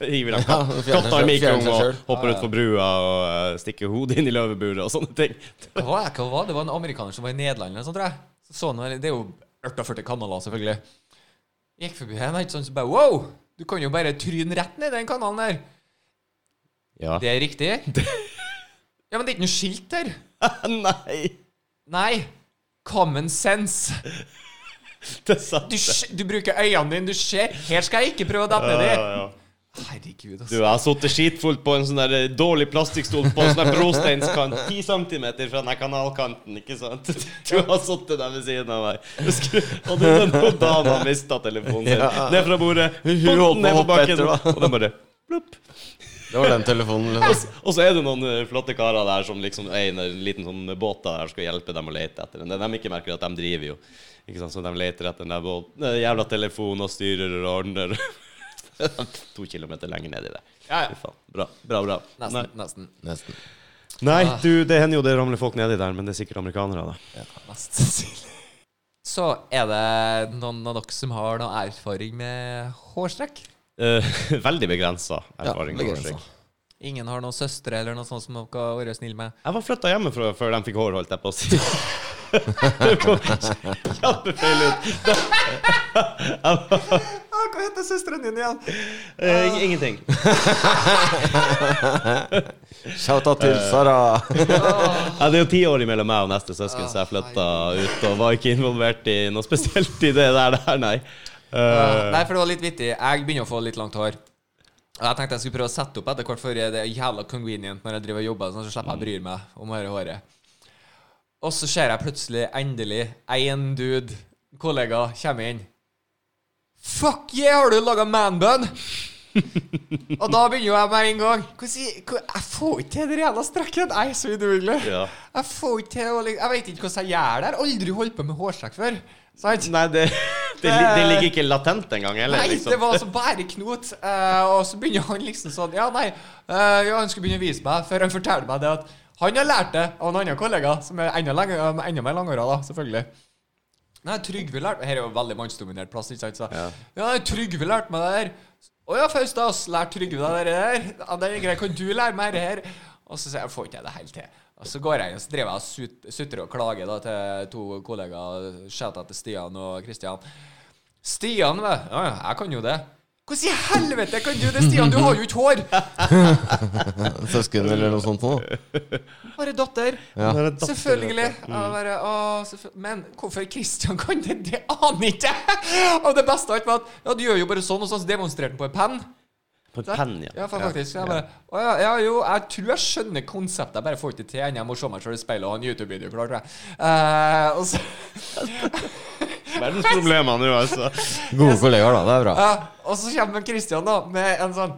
Hiver dem Ja, katta i mikroen og hopper hopper utfor brua og eh, stikker hodet inn i løveburet og sånne ting. Hva var det? Hva var det? Det var en amerikaner som var i Nederland eller noe sånt, tror jeg. Så så det er jo 48 kanaler, selvfølgelig. Gikk forbi en, ikke sant, så bare Wow! Du kan jo bare tryne rett ned den kanalen der. Ja. Det er riktig. Ja, men det er ikke noe skilt der. Nei! Nei. Common sense. Det satt Du, du bruker øynene dine, du ser. Her skal jeg ikke prøve å ned ja, ja, ja. Herregud, Du, altså. jeg har sittet skitfullt på en sånn der dårlig plastikkstol på en sånn brosteinskant 10 centimeter fra den kanalkanten, ikke sant? Du har sittet der ved siden av meg. Husker du? Og det er den han mista telefonen sin. Ja. Ned fra bordet, Hun holdt ned på bakken, etter, og den bare plopp. Det var den telefonen. Liksom. Og så er det noen eh, flotte karer der som liksom er i en liten sånn båt der skal hjelpe dem å lete etter den. Det de ikke merker, at de driver jo. Ikke sant? Så de leter etter den der båten. Jævla telefon og styrer og ordner. to kilometer lenger nedi der. Ja, ja. Bra. Bra, bra. bra. Nei. Nesten. nesten. Nesten. Nei, Ah. du, det hender jo det ramler folk nedi der, men det er sikkert amerikanere, da. Mest sannsynlig. Så er det noen av dere som har noe erfaring med hårstrekk? Eh, veldig begrensa Ja, erfaring. med begrenset. Ingen har noen søstre eller noe sånt som dere kan være snille med? jeg var flytta hjemmefra før de fikk hår, holdt jeg på å si. Det kom Kjempefeil ut. hva heter søsteren din igjen? Uh, ingenting. Shout-out til Sara. Ja, det er jo ti år mellom meg og neste søsken, så jeg flytta ut og var ikke involvert i noe spesielt i det der, der nei. Uh, Nei, for det var litt vittig. Jeg begynner å få litt langt hår. Jeg tenkte jeg skulle prøve å sette opp etter hvert, for det er jævla convenient når jeg driver og jobber, sånn, så slipper jeg å bry meg om dette håret. Og så ser jeg plutselig, endelig, én dude, kollega, kommer inn. Fuck yeah, har du laga manbun? og da begynner jo jeg med en gang. Jeg får ikke til den jævla strekken. Jeg er så udugelig. ja. Jeg får ikke til å Jeg vet ikke hvordan jeg gjør det. Jeg har aldri holdt på med hårstrekk før. Sant? Nei, det, det, det ligger ikke latent engang. Nei, Liksom. det var altså bare knot. Eh, og så begynner han liksom sånn Ja, nei, eh, han skulle begynne å vise meg, før han forteller meg det at han har lært det av en annen kollega, som er enda, lenger, eh, enda mer langhåra, da, selvfølgelig. Nei, Trygve lærte Her er jo veldig mannsdominert plass, ikke sant? Så, Ja. ja, Trygve lærte meg det der. Å ja, Faustas, lærte Trygve deg det der? Ja, det er greit, kan du lære meg det her? Og så sier jeg, får ikke jeg det helt til. Og så går jeg inn, så driver jeg og sut- sutrer og klager da til to kollegaer, shout out til Stian og Kristian. Stian, vet du. Ja, ja, jeg kan jo det. Hvordan i helvete kan du det, Stian? Du har jo ikke hår! Søsken eller noe sånt noe. Bare datter. Ja. Er datter- Selvfølgelig. Ja, bare, å, selvfølgelig. Men hvorfor Kristian kan det, det aner ikke jeg! Og det beste av alt var at ja, du gjør jo bare sånn, og så demonstrerte han på en penn. På en penn, ja. Ja, faktisk. Jeg bare, å, ja, ja, jo, jeg tror jeg skjønner konseptet, jeg bare får ikke til ennå. Jeg må se meg selv i speilet og ha en YouTube-video klar, tror jeg. Eh, og så, Verdens problemer nå, altså. Gode kollegaer, da. Det er bra. ja, og så kommer Christian da med en sånn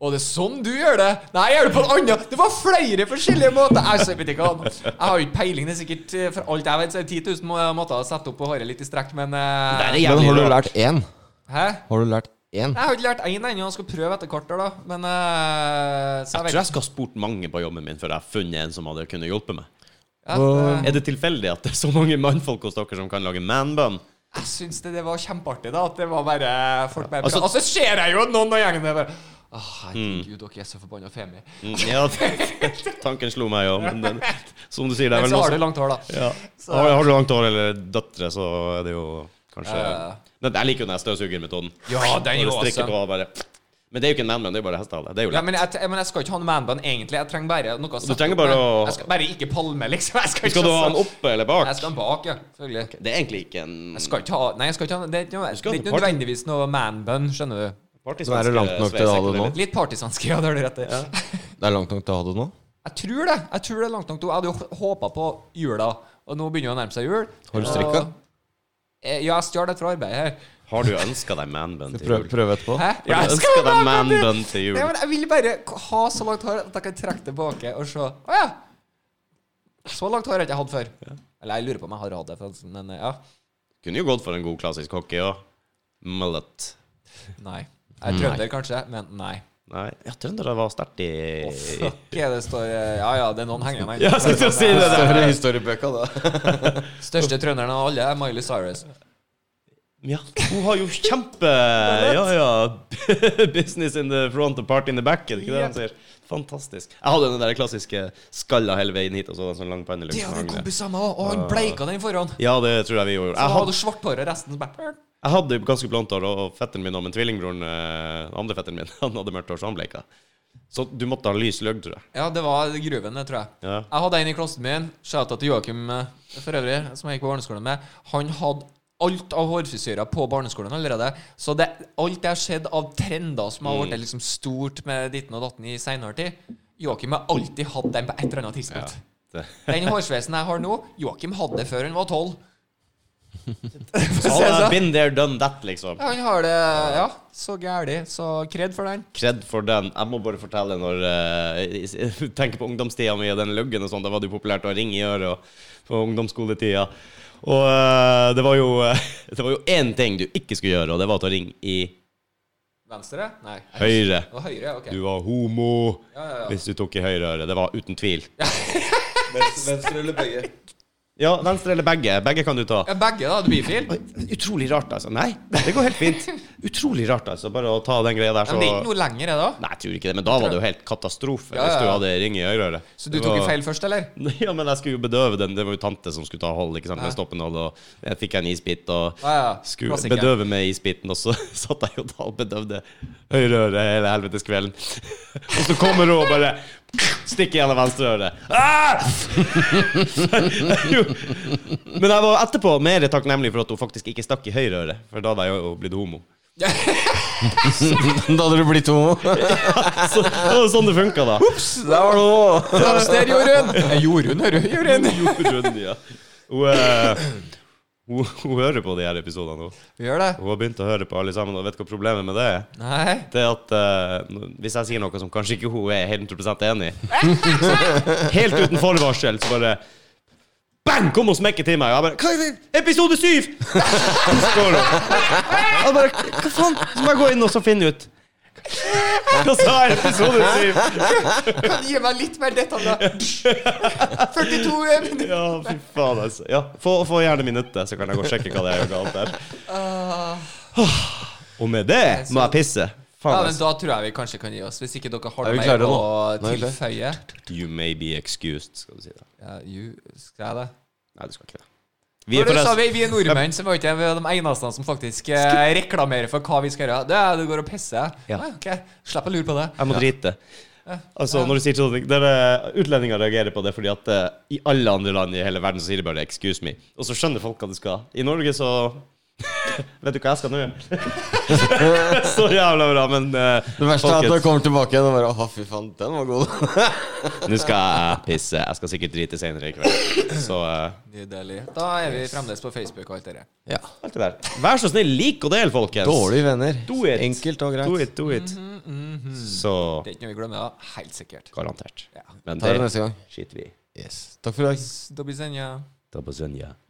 Og det er sånn du gjør det? Nei, jeg gjør det på en annen Det var flere forskjellige måter. Jeg, vet ikke, jeg har jo ikke peiling. Det er sikkert eh, For alt jeg vet, så er det 10 000 må- måter å sette opp håret litt i strekk, men Det er Men har du lært én? Hæ? Har du lært én? Jeg har ikke lært én ennå. Jeg skal prøve etter hvert, da. Men uh, Så Jeg jeg tror jeg skal ha spurt mange på jobben min før jeg har funnet en som hadde kunnet hjelpe meg. ja, det, Er det tilfeldig at det er så mange mannfolk hos dere som kan lage manbun? Jeg syns det, det var kjempeartig, da. At det var bare folk bare Altså- altså, ser jeg jo noen av gjengen der bare Åh, herregud, dere er så forbanna femi. Mm, Ja, tanken slo meg jo, men den, som du sier, det er Men vel så har du langt hår, da. ja. Så- har, har du langt hår eller døtre, så er det jo kanskje Ja. Men Jeg liker jo den støvsugermetoden. Ja, den jo på bare Men det er jo ikke en manbun, det er jo bare hestehale. Det Ja, men jeg, men jeg skal ikke ha en manbun, egentlig. Jeg trenger bare noe å Du trenger bare å- Jeg skal bare ikke palme, liksom. Jeg skal, Skal ikke du ha den oppe eller bak? Jeg skal ha den bak, ja. Selvfølgelig. Det er egentlig ikke en Jeg skal ikke ha Nei, jeg skal ikke ha Det er ikke, noe, det er ikke nødvendigvis noe manbun, skjønner du. Partisanske Så er det langt nok til å ha det nå? litt. Litt partysvenske, ja. Det har du rett i. Det er langt nok til å ha det nå? Jeg tror det. Jeg tror det er langt nok. til Jeg hadde jo håpa på jula, og nå begynner det å nærme seg jul. Har du strikka? Eh, Ja, jeg stjal det fra arbeid her. Har du ønska deg manbun til jul? prøv etterpå. Hæ? Har du ønska deg manbun til jul? Nei, men jeg vil bare ha så langt hår at jeg kan trekke tilbake og se Å ja! Så langt hår har jeg ikke hatt før. Eller jeg lurer på om jeg har hatt det, men eh, ja. Kunne jo gått for en god klassisk hockey òg. Mullet. Nei. Jeg er trønder, kanskje, men nei. Nei, ja, trøndere var sterkt i Fuck, er det står eh, Ja ja, det er noen henger meg. Ja, jeg skulle si det der. Større historiebøker, da. Største trønderen av alle er Miley Cyrus. Ja, hun har jo kjempe Ja, ja. Business in the front and party in the back, er det ikke det han sier? Fantastisk. Jeg hadde den der klassiske skalla hele veien hit, og så den sånn lang Det hadde en med, kompis av meg òg, og han bleika den foran. Ja, det tror jeg vi gjorde. Så Jeg hadde hadde, du svart hår, og resten bare jeg hadde ganske blondt hår, og fetteren min og min tvillingbroren, eh, andre fetteren min, han hadde mørkt hår, så han bleika. Så du måtte ha lys løgg, tror jeg. Ja, det var gruvene, tror jeg. Ja. Jeg hadde en i klassen min, shouta til Joakim eh, for øvrig, som jeg gikk på barneskolen med. Han hadde alt av hårfrisyrer på barneskolen allerede. Så det, alt det har skjedd av trender som har Mm. blitt liksom stort med ditten og datten i seinere tid. Joakim har alltid hatt den på et eller annet tidspunkt. Ja, Den hårsveisen jeg har nå, Joakim hadde før han var tolv. Så han har been there, done that, liksom. Ja, han har det Ja, så gæli. Så kred for den. Kred for den. Jeg må bare fortelle når uh, Tenker på ungdomstida mi og den luggen og sånn. Da var det jo populært å ringe i øret og- på ungdomsskoletida. Og uh, det var jo uh, Det var jo én ting du ikke skulle gjøre, og det var å ringe i Venstre? Nei. høyre. var høyre, okay. Du var homo Ja, ja, ja. hvis du tok i høyre øre. Det var uten tvil. Venstre eller begge? Ja, venstre eller begge. Begge kan du ta. Ja, Begge, da. Du bifil? fint Utrolig rart, altså. Nei, det går helt fint. Utrolig rart, altså. Bare å ta den greia der, så Men det er ikke noe lenger, er det da? Nei, jeg tror ikke det, men da var det jo helt katastrofe Ja, ja, hvis du hadde ring i høyreøret. Så du Det tok var- feil først, eller? Ja, men jeg skulle jo bedøve den. Det var jo tante som skulle ta hold ikke sant, med stoppenål. Og jeg fikk en isbit og skulle bedøve med isbiten. Og så satt jeg jo da og bedøvde høyreøret hele helvetes kvelden. og så kommer hun og bare stikker gjennom venstreøret. Ah! Jo. men jeg var etterpå mer takknemlig for at hun faktisk ikke stakk i høyre øre, for da hadde jeg jo blitt homo. Da hadde du blitt homo. Så, det var sånn det funka, da. Der var det. Venstre, Jorunn! Jorunn, hører du? Jorunn. Jorunn, ja. Hun, eh, hun, hun hører på de her episodene Hun. Gjør det. Hun har begynt å høre på alle sammen, og vet du hva problemet med det er? Nei. Det er at uh, Hvis jeg sier noe som kanskje ikke hun er 100 enig i Helt uten forvarsel, så bare Bang! Kom og smekke til meg. Og jeg bare Hva er det? Episode syv! Står hun. Jeg bare Hva faen? Så må jeg gå inn og så finne ut. Hva så er Episode syv? Kan du gi meg litt mer detaljer? 42 minutter. Ja, fy faen, altså. Ja, få, få gjerne minuttet, så kan jeg gå og sjekke hva det er galt der. Og med det må jeg pisse. Ja, men altså. Da tror jeg vi kanskje kan gi oss, hvis ikke dere har vi noe mer å tilføye. You may be excused, skal du si det. Ja, you, skal jeg det? Nei, du skal ikke det. Vi er forresten vi, vi er nordmenn, så var ikke de eneste som faktisk eh, reklamerer for hva vi skal gjøre. Det er du går og pisser. Ja. Ah, ok, Slipp å lure på det. Jeg må drite. Altså, når du sier sånn Utlendinger reagerer på det fordi at uh, i alle andre land i hele verden så sier de bare 'excuse me'. Og så skjønner folk hva du skal. I Norge så Vet du hva jeg skal nå? Så jævla bra, men uh, Det verste er at når jeg kommer tilbake igjen og bare Å, fy faen, den var god. Nå skal jeg pisse. Jeg skal sikkert drite senere i kveld. Så uh, Nydelig. Da er vi fremdeles på Facebook og alt det der. Ja. alt det der. Vær så snill, lik og del, folkens. Dårlige venner. Do it. Enkelt og Do greit. it, do it. Så Det er ikke noe vi glemmer, da. Helt sikkert. garantert. Ja. Men Ta det det neste gang. skiter vi i. Yes. Takk for i dag. Da blir